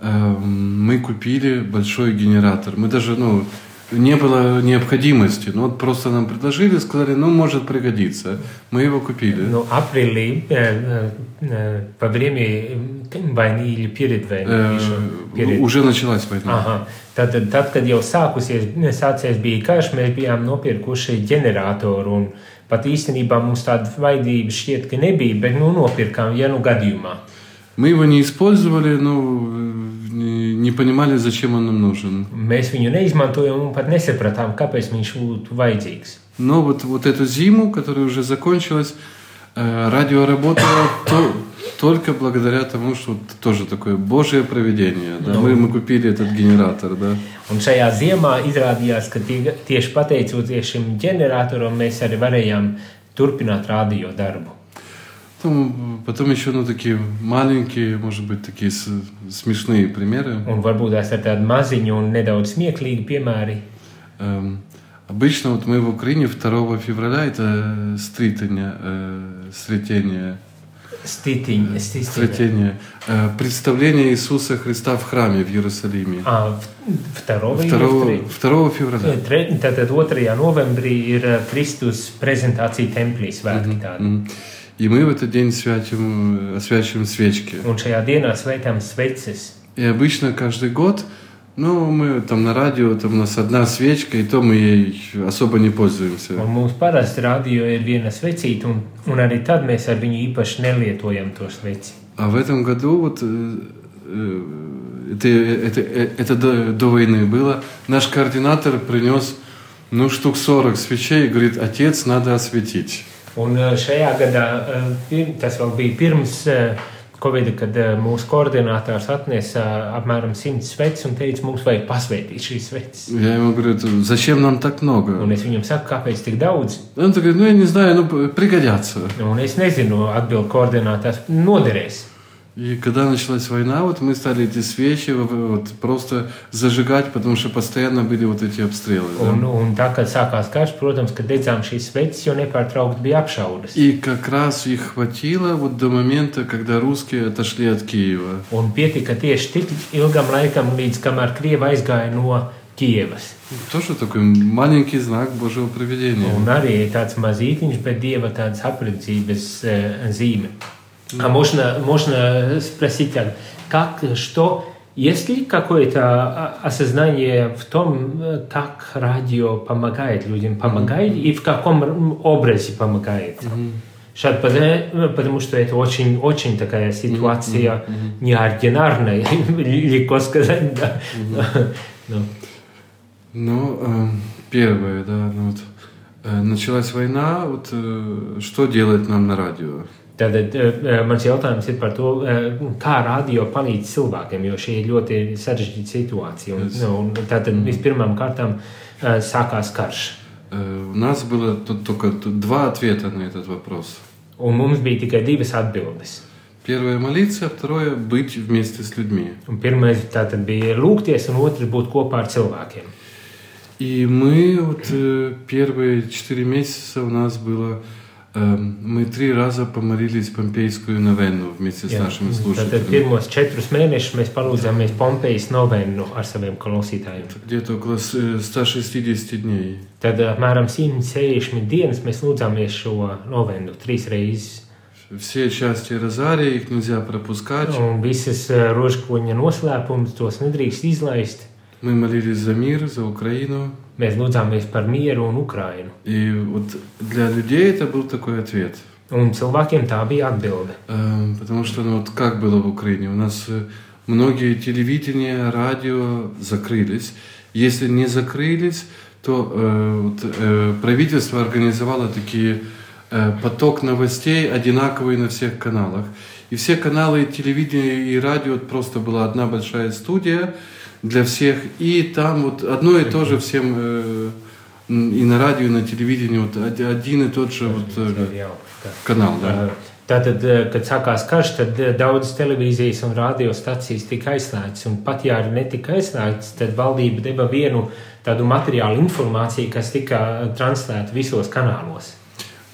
э, мы купили большой генератор. Мы даже, ну, не было необходимости. Ну, вот просто нам предложили, сказали, ну, может пригодиться. Мы его купили. Ну, апрелī, э, э, во время войны или перед войной? Э, еще? Перед. Уже началась война. Aha. Tad, tad, kad jau sākusies, sācies bija karš, mēs bijām nopirkuši ģeneratoru. Un pat īstenībā mums tāda vajadzība šķiet, ka nebija, bet nu, nopirkām, ja nu gadījumā. Мы его не использовали, ну, не, понимали, зачем он нам нужен. Mēs viņu neizmantojam un pat nesapratām, kāpēc viņš būtu vajadzīgs. Но вот, вот эту зиму, которая уже закончилась, э, радио работало то- только благодаря тому, что тоже такое божье проведение. Да? Мы, мы купили этот генератор, да. Un šajā ziemā izrādījās, ka tie, tieši pateicoties šim ģeneratoram, mēs arī varējām turpināt radio darbu. Потом, потом еще, ну, такие маленькие, может быть, такие смешные примеры. Un varbūt ir tādi maziņi un nedaudz smieklīgi piemēri. Эм, обычно вот мы в Украине 2 февраля, это стритание, э, сретение, Stitiņi, stitiņi. сретение, э, представление Иисуса Христа в храме в Иерусалиме. Ah, 2. 2, 2 февраля. Tātad 2. novembrī ir Kristus prezentācija templī svētki tādi. М. И мы в этот день святим, э, освячиваем свечки. Un šajā dienā svētām sveces. И обычно каждый год, ну, мы там на радио, там у нас одна свечка, и то мы ей особо не пользуемся. Un mums parasti radio ir viena svecīta, un, un arī tad mēs ar viņu īpaši nelietojam to sveci. А в этом году вот э, э, это, это, э, это до, до войны было. Nаш координатор принес ну штук 40 свечей и говорит, отец, надо осветить. Un eh, šajā gadā, eh, pir- tas vēl bija pirms eh, Covid, kad eh, mūsu koordinātors atnesa apmēram 100 sveces un teica, mums vajag pasvētīt šīs sveces. Я ему говорю, «Это зачем нам так много? Un es viņam saku, kāpēc tik daudz? Он говорит, ну я не знаю, ну пригодятся. Un es nezinu, atbild koordinātājs, noderēs. И когда началась война, вот мы стали эти свечи вот, просто зажигать, потому что постоянно были вот эти обстрелы. да. Un, un tā, kad sākās karš, protams, kad dedzām šīs sveces, jo nepārtraukti bija apšaudas. И как раз их хватило вот до момента, когда русские отошли от Киева. Un pietika tieši tik ilgam laikam, līdz kamēr Krieva aizgāja no Kievas. Тоже такой маленький знак Божьего проведения. Un arī tāds mazītiņš, bet dieva tādas apredzības э, zīme. А можно, можно спросить так, как, что, есть ли какое-то а, осознание в том, э, как радио помогает людям, помогает и в каком образе помогает? Шат, потому, потому что это очень, очень такая ситуация неординарная, легко сказать, да. Ну. Ну, э, первое, да, ну вот, э, началась война, вот э, что делать нам на радио? Tātad eh, mans jautājums ir par to, eh, kā radio palīdz cilvēkiem, jo šī ir ļoti sarežģīta situācija. Un, Es- nu, un tātad vispirmām kārtām eh, sākās karš. Э, У нас было тут только тут два ответа на этот вопрос. Un mums bija tikai divas atbildes. Первое молиться, а второе быть вместе с людьми. Un pirmais tātad bija lūgties, un otrs būt kopā ar cilvēkiem. И мы вот э, первые четыре месяца у нас было, э, мы три раза помолились Помпейскую новенну вместе с Jā, нашими Tātad слушателями. pirmos četrus mēnešus mēs palūdzāmies Pompejas novēnu ar saviem klausītājiem. Где-то около с- э, 160 дней. Tad apmēram 160 dienas mēs lūdzāmies šo novēnu trīs reizes. Все части розария, их нельзя пропускать. Un visas eh, rožkoņa noslēpumus tos nedrīkst izlaist. Мы молились за мир, за Украину. Mēs lūdzāmies par mieru un Ukrainu. И вот для людей это был такой ответ. Un cilvēkiem tā bija atbilde. Э, Потому что, ну вот как было в Украине? У нас э, многие телевидения, радио закрылись. Если не закрылись, то э, вот, э, правительство организовало такие э, поток новостей одинаковый на всех каналах. И все каналы телевидения и радио просто была одна большая студия для всех. И там вот одно и то же всем э, и на радио, и на телевидении вот оди- один и тот же вот э, канал, да. Tātad, eh, kad sākās karš, tad eh, daudzas televīzijas un radiostacijas tika aizslēgtas. Pat ja arī netika aizslēgtas, tad valdība deva vienu tādu materiālu informāciju, kas tika translēta visos kanālos.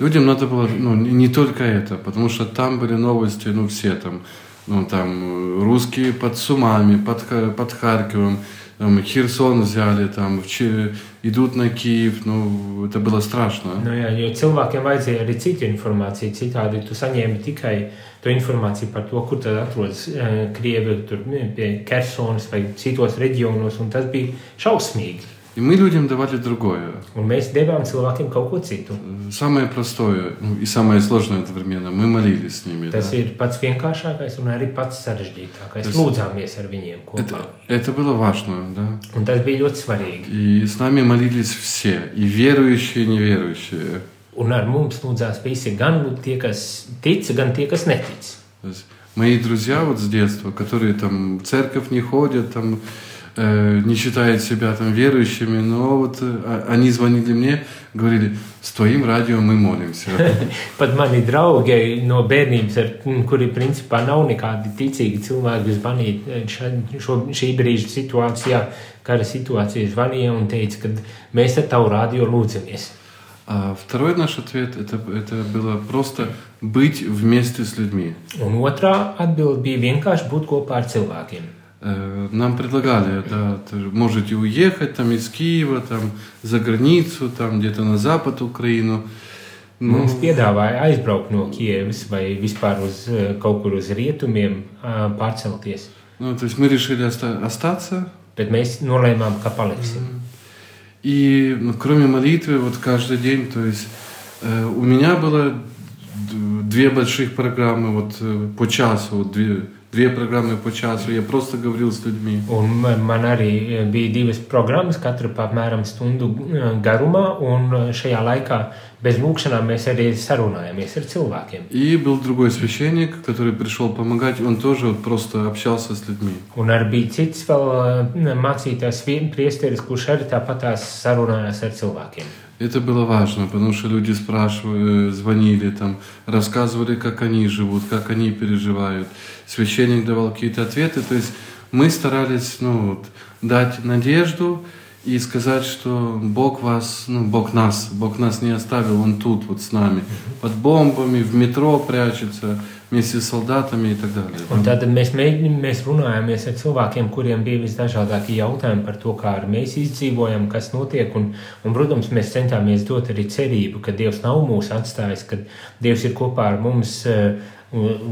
Людям надо было, ну, не только это, потому что там были новости, ну, все там, ну, там, русские под Сумами, под, под Харьковом, там, Херсон взяли, там, в, идут на Киев, nu, это было страшно. Nu, jā, jo cilvēkiem vajadzēja arī citu informāciju, citādi tu saņēmi tikai to informāciju par to, kur tad atrodas uh, Krievi, tur pie Kersonas vai citos reģionos, un tas bija šausmīgi. И мы людям давали другое. Un mēs devām cilvēkiem kaut ko citu. Самое простое ну, и самое сложное одновременно. Мы молились с ними. Tas да. ir pats vienkāršākais un arī pats sarežģītākais. Tas- Lūdzāmies ar viņiem kopā. Это, это было важно, да. Un tas bija ļoti svarīgi. И с нами молились все, и верующие, и неверующие. Un ar mums lūdzās visi, gan tie, kas tic, gan tie, kas netic. То есть мои друзья вот с детства, которые там в церковь не ходят, там э, не считают себя там верующими, но вот э, а- они звонили мне, говорили, с твоим радио мы молимся. Pat mani draugi no bērnības, ar, mm, kuri principā nav nekādi ticīgi cilvēki, zvanīja ša- šo, šī brīža situācijā, kara situācijā zvanīja un teica, ka mēs ar tavu radio lūdzamies. А второй наш ответ это, это было просто быть вместе с людьми. Un otrā atbilde bija vienkārši būt kopā ar cilvēkiem. Э, Нам предлагали, да, ты можете уехать там из Киева, там за границу, там где-то на запад Украину. Ну, Mums piedāvāja aizbraukt no Kievas vai vispār uz eh, kaut kur uz rietumiem, ā, pārcelties. ну, то есть мы решили оста- остаться. Bet mēs nolēmām, ka paliksim. И ну, кроме молитвы, вот каждый день, то есть э, у меня было д- две больших программы вот э, по часу, вот две, две программы по часу. Я просто говорил с людьми. Un man, man arī eh, bija divas programmas, katra pa apmēram stundu eh, garumā, un eh, šajā laikā bez lūkšanām mēs arī sarunājāmies ar cilvēkiem. И был другой священник, который пришел помогать, он тоже вот просто общался с людьми. Un arī bija cits vēl eh, mācītājs, vien- priesteris, kurš arī tāpatās sarunājās ar cilvēkiem. Это было важно, потому что люди спрашивали, звонили, там, рассказывали, как они живут, как они переживают. Священник давал какие-то ответы. То есть мы старались ну, вот, дать надежду и сказать, что Бог вас, ну, Бог нас, Бог нас не оставил, Он тут вот с нами. Под бомбами, в метро прячется, вместе с солдатами и так далее. Un tad mēs, mēģinām, mēs runājāmies ar cilvēkiem, kuriem bija visdažādākie jautājumi par to, kā arī mēs izdzīvojam, kas notiek. Un, un, protams, mēs centāmies dot arī cerību, ka Dievs nav mūs atstājis, ka Dievs ir kopā ar mums. eh,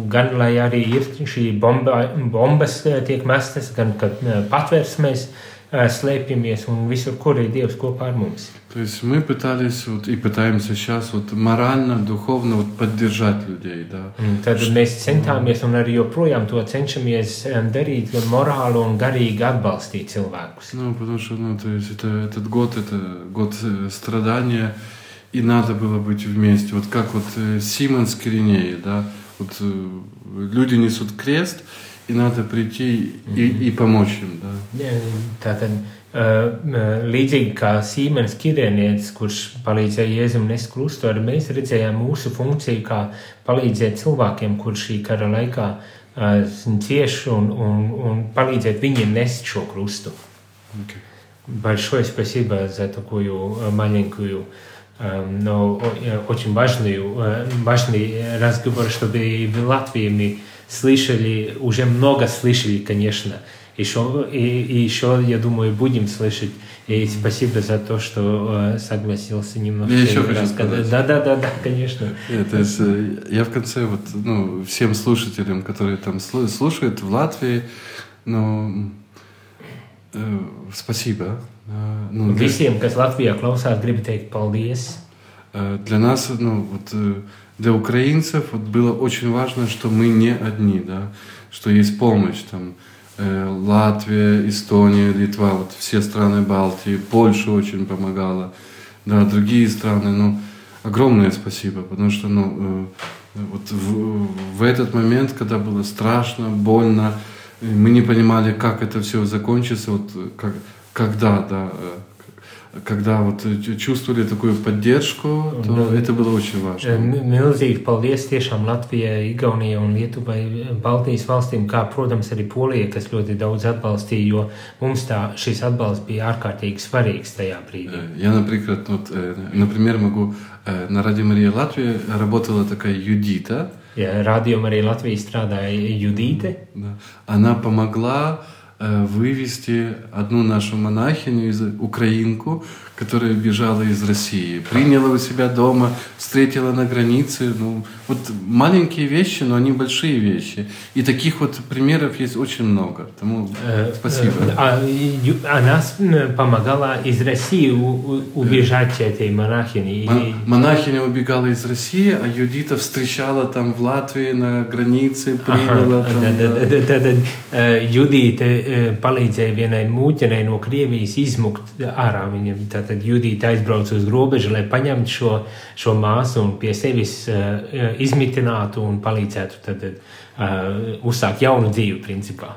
Gan lai arī ir šī bomba, bombas eh, tiek mestas, gan kad eh, patvērsmēs slēpjamies un visur, kur ir Dievs kopā ar mums. То есть мы пытались вот, и пытаемся сейчас вот морально, духовно вот, поддержать людей, да. Un Tad mēs centāmies un arī joprojām to cenšamies darīt, gan morāli, gan garīgi atbalstīt cilvēkus. Ну, потому что, ну, то есть это, этот год, это год э, страдания, и надо было быть вместе. Вот как вот э, Симон с Киринеей, да, вот э, люди несут крест, и надо прийти и, и помочь им, да. Tātad, uh, līdzīgi kā Sīmenis Kirēnietis, kurš palīdzēja Jēzum nest krustu, arī mēs redzējām mūsu funkciju, kā palīdzēt cilvēkiem, kurš šī kara laikā uh, cieš un, un, un palīdzēt viņiem nest šo krustu. Окей. Большое спасибо за такую э, маленькую, э, но о- э, очень важную, э, важный разговор, чтобы и в Латвии мы слышали, уже много слышали, конечно. Еще, и, и еще, я думаю, будем слышать. И спасибо за то, что э, согласился немножко Я еще хочу сказать. Да, да, да, да, конечно. Нет, то есть э, я в конце вот, ну, всем слушателям, которые там слу- слушают в Латвии, ну, э, спасибо. Э, ну, для- Visiem, kas Latvijā klausās, gribu teikt paldies. Для нас, ну, вот, для украинцев вот было очень важно, что мы не одни, да, что есть помощь, там, э, Латвия, Эстония, Литва, вот все страны Балтии, Польша очень помогала, да, другие страны, ну, огромное спасибо, потому что, ну, э, вот в, в этот момент, когда было страшно, больно, мы не понимали, как это все закончится, вот, как, когда, да, э, когда вот чувствовали такую поддержку, то ну, это было очень важно. Milzīgi paldies tiešām Latvijai, Igaunijai un Lietuvai, Baltijas valstīm, kā, protams, arī Polija, kas ļoti daudz atbalstīja, jo mums tā, šis atbalsts bija ārkārtīgi svarīgs tajā brīdī. Я, например, вот, например, могу на Радио Мария Латвия работала такая Юдита. Ja, Radio Marija Latvija strādāja Judīte. Да. Она помогла Э, вывести одну нашу монахиню, из, украинку, которая бежала из России. Приняла у себя дома, встретила на границе. Ну, вот маленькие вещи, но они большие вещи. И таких вот примеров есть очень много. Тому спасибо. Она помогала из России убежать этой монахине. Монахиня убегала из России, а Юдита встречала там в Латвии на границе, приняла там. Judīte palīdzēja vienai mūķenei no Krievijas izmukt ārā. Viņa tad Judīte aizbrauca uz robežu, lai paņemtu šo, šo māsu un pie sevis uh, izmitinātu un palīdzētu tad, uh, uzsākt jaunu dzīvi, principā.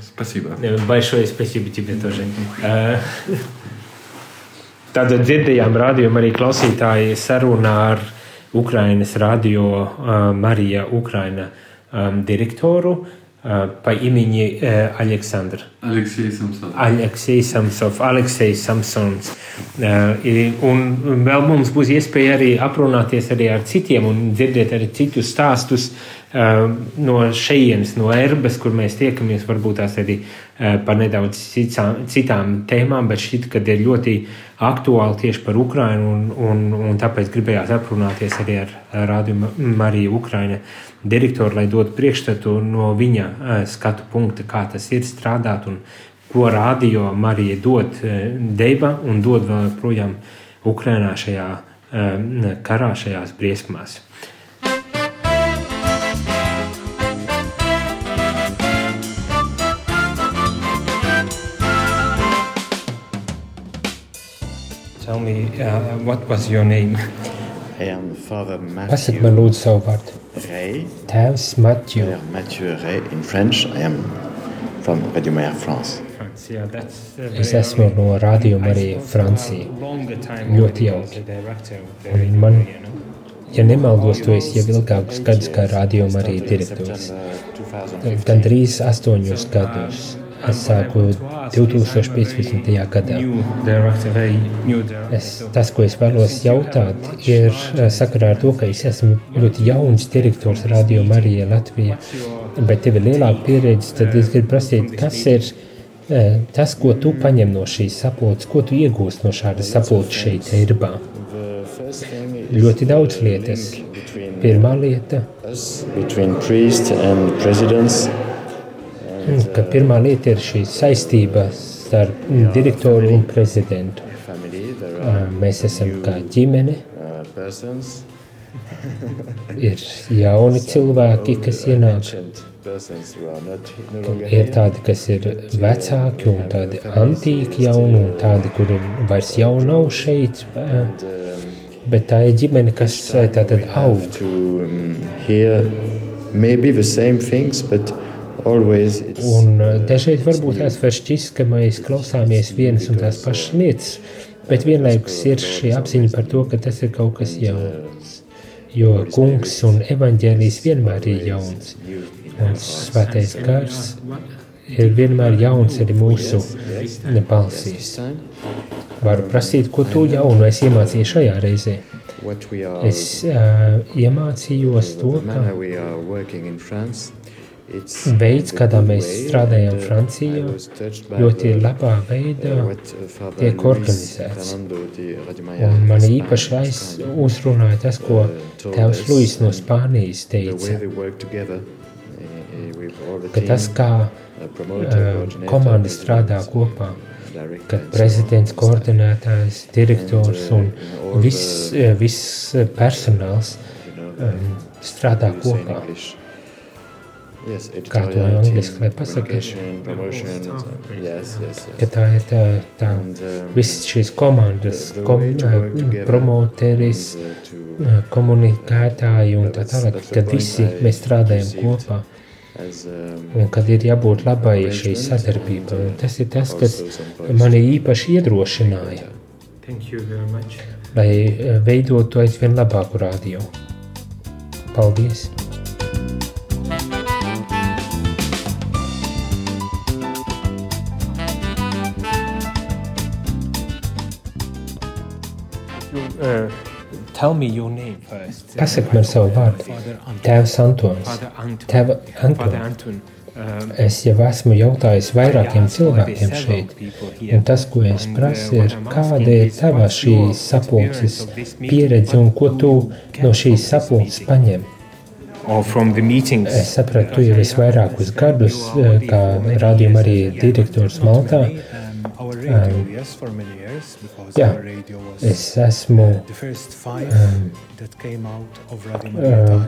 Спасибо. Большое спасибо тебе тоже. Tātad dzirdējām rādījumu arī klausītāji sarunā ar Ukrainas radio uh, Marija Ukraina um, direktoru. Uh, по имени Александр. Алексей Самсонов. Алексей Samsons, Aleksis Samsons. Un vēl mums būs iespēja arī aprunāties arī ar citiem un dzirdēt arī citus stāstus no šejienes, no erbes, kur mēs tiekamies, varbūt tās arī par nedaudz citām, citām tēmām, bet šķiet, ka ir ļoti aktuāli tieši par Ukrainu un, un, un tāpēc gribējās aprunāties arī ar Rādio Mariju Ukraina direktoru, lai dotu priekšstatu no viņa skatu punkta, kā tas ir strādāt un ko rādio Marija dod deva un dod vēl projām Ukrainā šajā karā, šajās briesmās. Tell me, uh, what was your name? Pasaki man lūdzu savu vārdu. Ray. Tēvs Mathieu. Mathieu Ray in French. I am from Radio Maria France. Es esmu no Radio Marija Francija. Ļoti jauki. Un man, ja nemaldos, tu esi jau ilgākus gadus kā Radio Marija direktors. Gan drīz astoņus gadus. Es sāku 2015. gadā. Es, tas, ko es vēlos jautāt, ir eh, sakarā ar to, ka es esmu ļoti jauns direktors Radio Marija Latvijā, bet tev ir lielāka pieredze, tad es gribu prasīt, kas ir eh, tas, ko tu paņem no šīs sapulces, ko tu iegūst no šādas sapulces šeit, Eirbā? Ļoti daudz lietas. Pirmā lieta. Between priest and presidents ka pirmā lieta ir šī saistība starp direktoru un prezidentu. Mēs esam kā ģimene. Ir jauni cilvēki, kas ienāk. Ir tādi, kas ir vecāki un tādi antīki jauni, un tādi, kuri vairs jau nav šeit. Bet tā ir ģimene, kas tātad aug. Maybe the same things, but Un eh, dažreiz varbūt tās var šķist, ka mēs klausāmies vienas un tās pašas lietas, bet vienlaikus ir šī apziņa par to, ka tas ir kaut kas jauns. Jo kungs un evaņģēlijs vienmēr ir jauns. Un svētais gars ir vienmēr jauns arī mūsu balsīs. Varu prasīt, ko tu jaunu esi iemācījies šajā reizē. Es uh, iemācījos to, ka veids, kādā mēs strādājam Francijā, ļoti labā veidā tiek organizēts. Un man īpaši uzrunāja tas, ko tēvs Luis no Spānijas teica, ka tas, kā komanda strādā kopā, kad prezidents, koordinētājs, direktors un viss, viss personāls strādā kopā. Yes, Kā to angliski lai pasaka? Ka tā ir tā, tā um, visas šīs komandas, kom, promoteris, komunikētāji un tā tālāk, kad visi mēs strādājam kopā. Um, Un kad ir jābūt labai šī sadarbība, un tas ir tas, kas mani īpaši iedrošināja. lai veidotu aizvien labāku radio. Paldies! Uh, tell me your name first. Pasaki man savu vārdu. Tēvs Antons. Tēva Antons. Anton. Um, Es jau esmu jautājis vairākiem cilvēkiem šeit, un tas, ko es prasu, ir, kāda ir tava šīs sapulces pieredze un ko tu no šīs sapulces paņem. or from the meetings. Es sapratu, tu jau esi vairākus gadus, eh, kā rādījuma arī direktors Maltā. Um, jā, es esmu um, uh,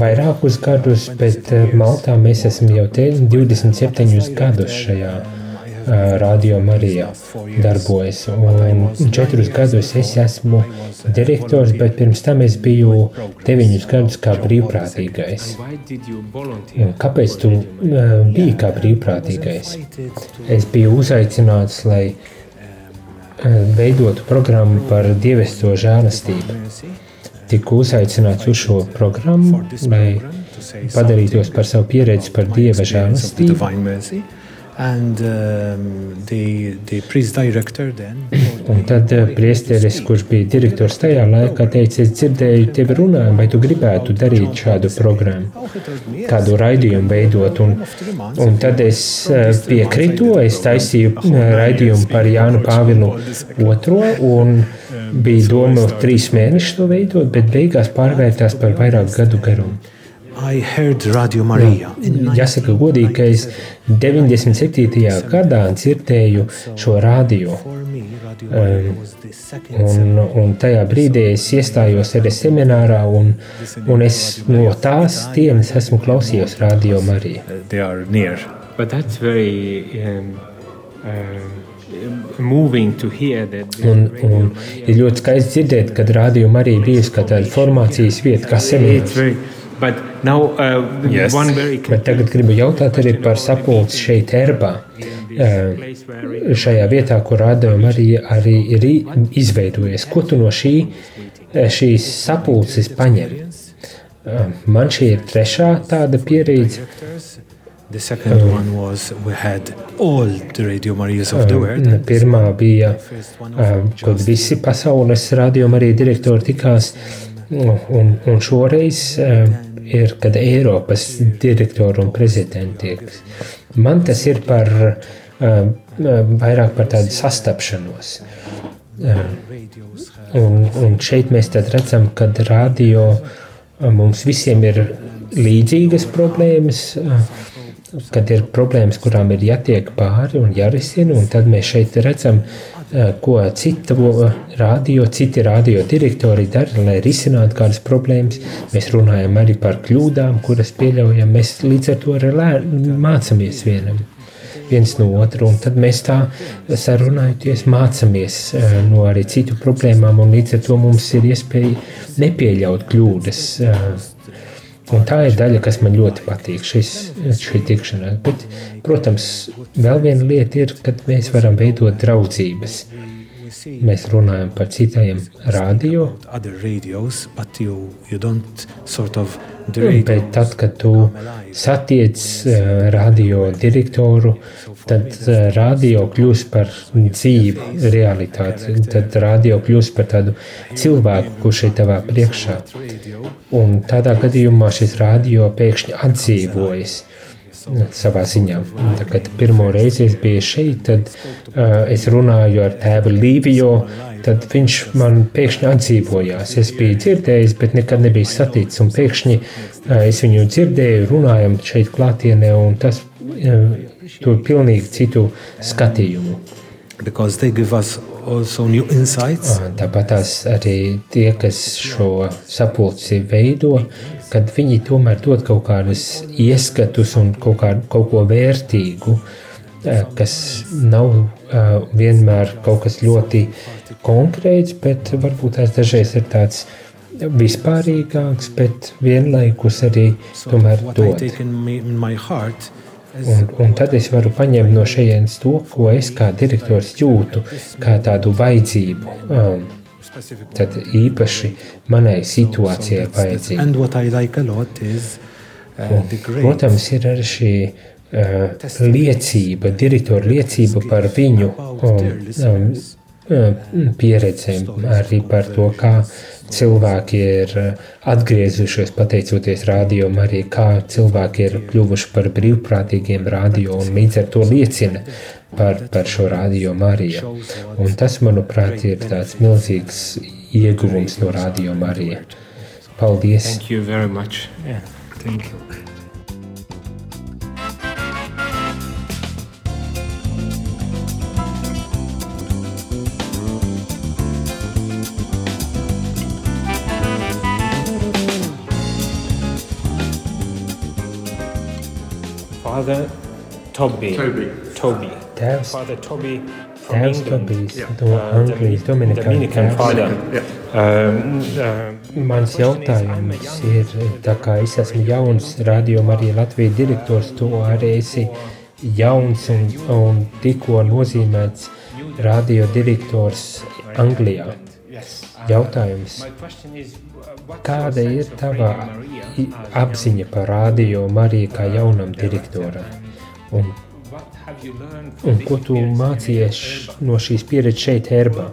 vairākus gadus, bet eh, Maltā mēs esam jau te 27 gadus šajā uh, radio Marijā darbojas. Un četrus gadus es esmu direktors, bet pirms tam es biju deviņus gadus kā brīvprātīgais. Kāpēc tu uh, biji kā brīvprātīgais? Es biju uzaicināts, lai uh, veidotu programmu par dievišķo žēlastību. Tiku uzaicināts uz šo programmu, lai padarītos par savu pieredzi par dieva žēlastību. And um, the, the priest director then Un tad uh, priesteris, kurš bija direktors tajā laikā, teica, es dzirdēju tevi runājumu, vai tu gribētu darīt šādu programmu, kādu raidījumu veidot. Un, un tad es uh, piekritu, es taisīju uh, raidījumu par Jānu Pāvilu II, un bija doma trīs mēnešus to veidot, bet beigās pārvērtās par vairāk gadu garumu. I heard Radio Maria. In Jāsaka, godīgi, ka es 97. gadā dzirdēju šo the second Un, un tajā brīdī es iestājos arī seminārā, un, un es no tās dienas esmu klausījies radio Mariju. uh, um, um, moving to hear that. the Un, radio un Maria- ir ļoti skaisti dzirdēt, kad radio Marija bijusi kā tāda formācijas vieta, kā seminārs. Now uh, Yes. one very Bet tagad gribu jautāt arī par sapulci šeit, Erbā. Place where Šajā vietā, kur radio Marija arī ir izveidojies. Ko tu no šī, eh, šīs sapulces paņem? Eh, Man šī ir trešā tāda pieredze. Radio. Um, Pirmā bija, um, kad visi pasaules rādījuma arī direktori tikās, un, un šoreiz um, ir, kad Eiropas direktori un prezidenti tieks. Man tas ir par um, um, vairāk par tādu sastapšanos. Um, Un, un šeit mēs redzam, ka radio mums visiem ir līdzīgas problēmas, kad ir problēmas, kurām ir jātiek pāri un jārisina. Un tad mēs šeit redzam, uh, ko citu radio, citi radio direktori dara, lai risinātu kādas problēmas. Mēs runājam arī par kļūdām, kuras pieļaujam. Mēs līdz ar to arī mācāmies vienam viens no otra, un tad mēs tā sarunājoties mācāmies eh, no arī citu problēmām, un līdz ar to mums ir iespēja nepieļaut kļūdas. Un tā ir daļa, kas man ļoti patīk, šis, šī tikšanās. Bet, protams, vēl viena lieta ir, kad mēs varam veidot draudzības. Mēs runājam par citiem radio, bet tad, kad tu satiec eh, radio direktoru, tad eh, radio kļūst par dzīvu realitāti. Tad radio kļūst par tādu cilvēku, kurš ir tavā priekšā. Un tādā gadījumā šis radio pēkšņi atdzīvojas savā ziņā. Tā, kad pirmo reizi es biju šeit, tad uh, es runāju ar tēvu Līviju, tad viņš man pēkšņi atdzīvojās. Es biju dzirdējis, bet nekad nebiju saticis. Un pēkšņi uh, es viņu dzirdēju, runājam šeit klātienē, un tas uh, tur pilnīgi citu skatījumu. because they give us also new insights. Tāpat arī tie, kas šo sapulci veido, kad viņi tomēr dod kaut kādus ieskatus un kaut, kā, kaut ko vērtīgu, eh, kas nav uh, vienmēr kaut kas ļoti konkrēts, bet varbūt tās dažreiz ir tāds vispārīgāks, bet vienlaikus arī tomēr dod. Un, un tad es varu paņemt no šejienes to, ko es kā direktors jūtu, kā tādu vajadzību. Um, tad īpaši manai situācijai vajadzīga. And what I like a lot is uh, Un, protams, ir arī šī uh, liecība, direktora liecība par viņu um, um, um, pieredzēm, arī par to, kā cilvēki ir uh, atgriezušies pateicoties radio, arī kā cilvēki ir kļuvuši par brīvprātīgiem radio un līdz ar to liecina par, par šo radio Mariju. Un tas, manuprāt, ir tāds milzīgs ieguvums no radio Marija. Paldies! Thank you very much. Yeah, thank you. Father Toby. Toby. Toby. Tēvs, Father Toby tēvs. Tobijs Yeah. no Anglijas, tēvs. father. Mans jautājums ir, tā kā es esmu jauns radio Marija Latvijas direktors, tu arī esi jauns un, un tikko nozīmēts radio direktors Anglijā. Jautājums, kāda ir tava apziņa par radio Mariju kā jaunam direktoram? Un, un ko tu mācījies no šīs pieredzes šeit, Erbā?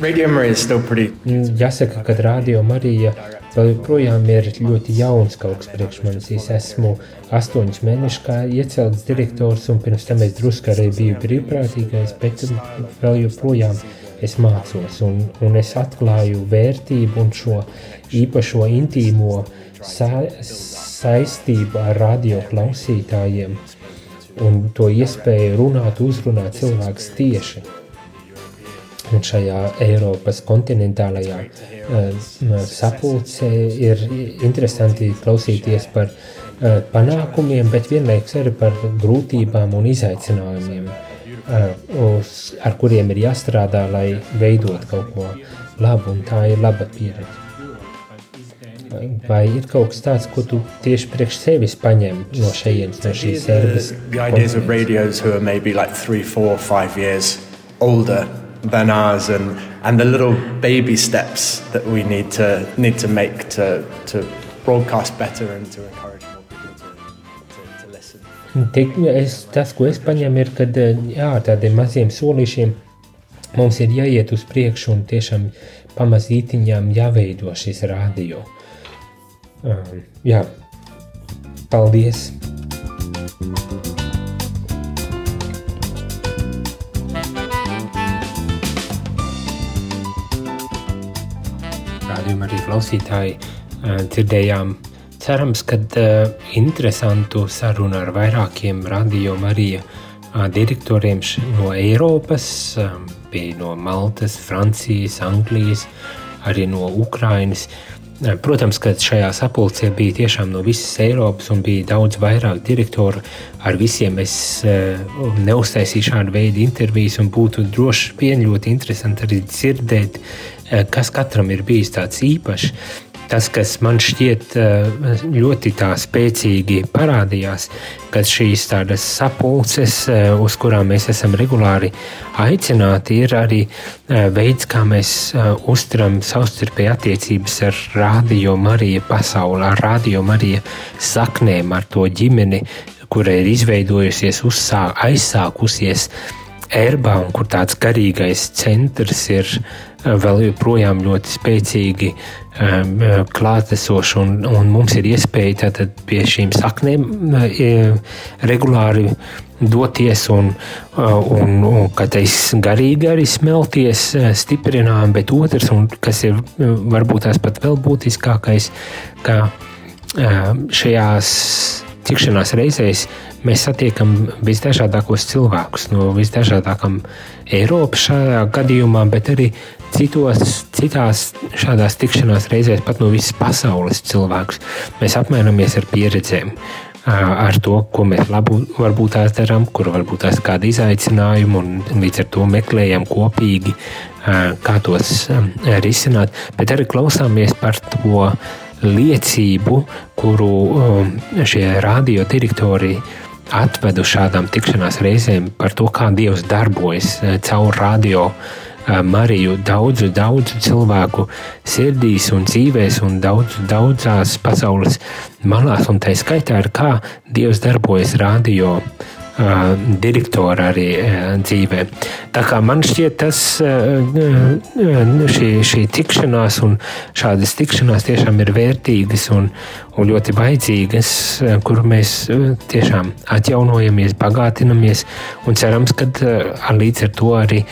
Radio Maria is still pretty. Mm, Jāsaka, ka Radio Marija vēl joprojām ir ļoti jauns kaut kas priekš manis. Es esmu astoņus mēnešus kā iecelts direktors, un pirms tam es drusku arī biju brīvprātīgais, bet vēl joprojām es mācos, un, un es atklāju vērtību un šo īpašo intīmo sa saistību ar radio klausītājiem un to iespēju runāt, uzrunāt cilvēkus tieši. Un šajā Eiropas kontinentālajā uh, sapulcē ir interesanti klausīties par uh, panākumiem, bet vienlaikus arī par grūtībām un izaicinājumiem, uh, uz, ar kuriem ir jāstrādā, lai veidot kaut ko labu, un tā ir laba pieredze. Vai ir kaut kas tāds, ko tu tieši priekš sevis paņem no šejienes, no šīs? The, the ideas of radios who are maybe like three, four, five years older than ours, and, and the little baby steps that we need to need to make to, to broadcast better and to encourage Tik, es, tas, ko es paņemu, ir, ka jā, tādiem maziem solīšiem mums ir jāiet uz priekšu un tiešām pamazītiņām jāveido šis radio. Um, jā, paldies! Rādījumā arī klausītāji uh, dzirdējām Cerams, ka uh, interesantu sarunu ar vairākiem radio Marija uh, direktoriem š- no Eiropas, um, bija no Maltas, Francijas, Anglijas, arī no Ukrainas. Uh, Protams, ka šajā sapulcē bija tiešām no visas Eiropas un bija daudz vairāk direktoru. Ar visiem es uh, neuztaisīju šādu veidu intervijas un būtu droši vien ļoti interesanti arī dzirdēt, uh, kas katram ir bijis tāds īpašs. Tas, kas man šķiet eh, ļoti tā spēcīgi parādījās, kad šīs tādas sapulces, eh, uz kurām mēs esam regulāri aicināti, ir arī eh, veids, kā mēs uzturam savstarpēji attiecības ar Radio Mariju pasauli, ar Radio Mariju saknēm, ar to ģimeni, kura ir izveidojusies, uzsā, aizsākusies Erbā, un kur tāds garīgais centrs ir vēl joprojām ļoti spēcīgi um, klātesošs, un, un mums ir iespēja tātad pie šīm saknēm uh, regulāri doties un, uh, un, un kad es garīgi arī smelties, uh, stiprinām, bet otrs, un kas ir uh, varbūt tās pat vēl būtiskākais, ka uh, šajās tikšanās reizēs mēs satiekam visdažādākos cilvēkus no visdažādākām Eiropas šajā gadījumā, bet arī citos, citās šādās tikšanās reizēs pat no visas pasaules cilvēkus. Mēs apmainamies ar pieredzēm. Ar to, ko mēs labu varbūt tās darām, kur varbūt tās kādi izaicinājumi, un līdz ar to meklējam kopīgi, kā tos risināt. Bet arī klausāmies par to liecību, kuru šie radiodirektori atvedu šādām tikšanās reizēm par to, kā Dievs darbojas caur radio. Mariju daudzu, daudzu cilvēku sirdīs un dzīvēs, un daudz, daudzās pasaules malās, un tā skaitā ir kā Dievs darbojas radio direktora arī dzīvē. Tā kā man šķiet, tas šī, šī tikšanās un šādas tikšanās tiešām ir vērtīgas un, un ļoti vajadzīgas, kur mēs tiešām atjaunojamies, bagātinamies un cerams, ka līdz ar to arī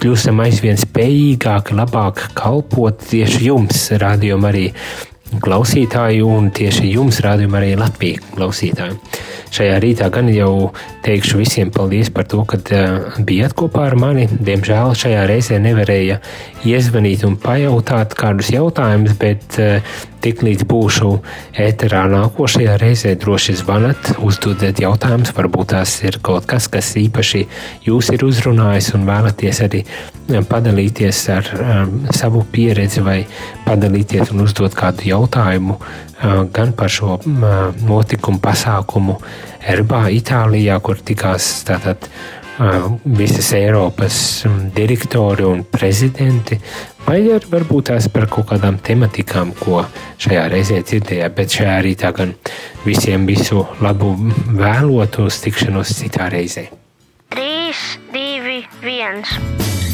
kļūstam aizvien spējīgāki, labāk kalpot tieši jums, rādījumam arī klausītāji un tieši jums, rādījumam arī Latvijas klausītāji. Šajā rītā gan jau teikšu visiem paldies par to, ka uh, bijāt kopā ar mani. Diemžēl šajā reizē nevarēja iezvanīt un pajautāt kādus jautājumus, bet uh, tiklīdz būšu ēterā nākošajā reizē, droši zvanat, uzdodiet jautājumus. Varbūt tās ir kaut kas, kas īpaši jūs ir uzrunājis un vēlaties arī padalīties ar um, savu pieredzi vai padalīties un uzdot kādu jautājumu gan par šo notikumu, pasākumu Erbā, Itālijā, kur tikās tātad visas Eiropas direktori un prezidenti, vai arī varbūt tās par kaut kādām tematikām, ko šajā reizē dzirdējāt, bet šajā rītā gan visiem visu labu vēlotos tikšanos citā reizē. 3, 2, 1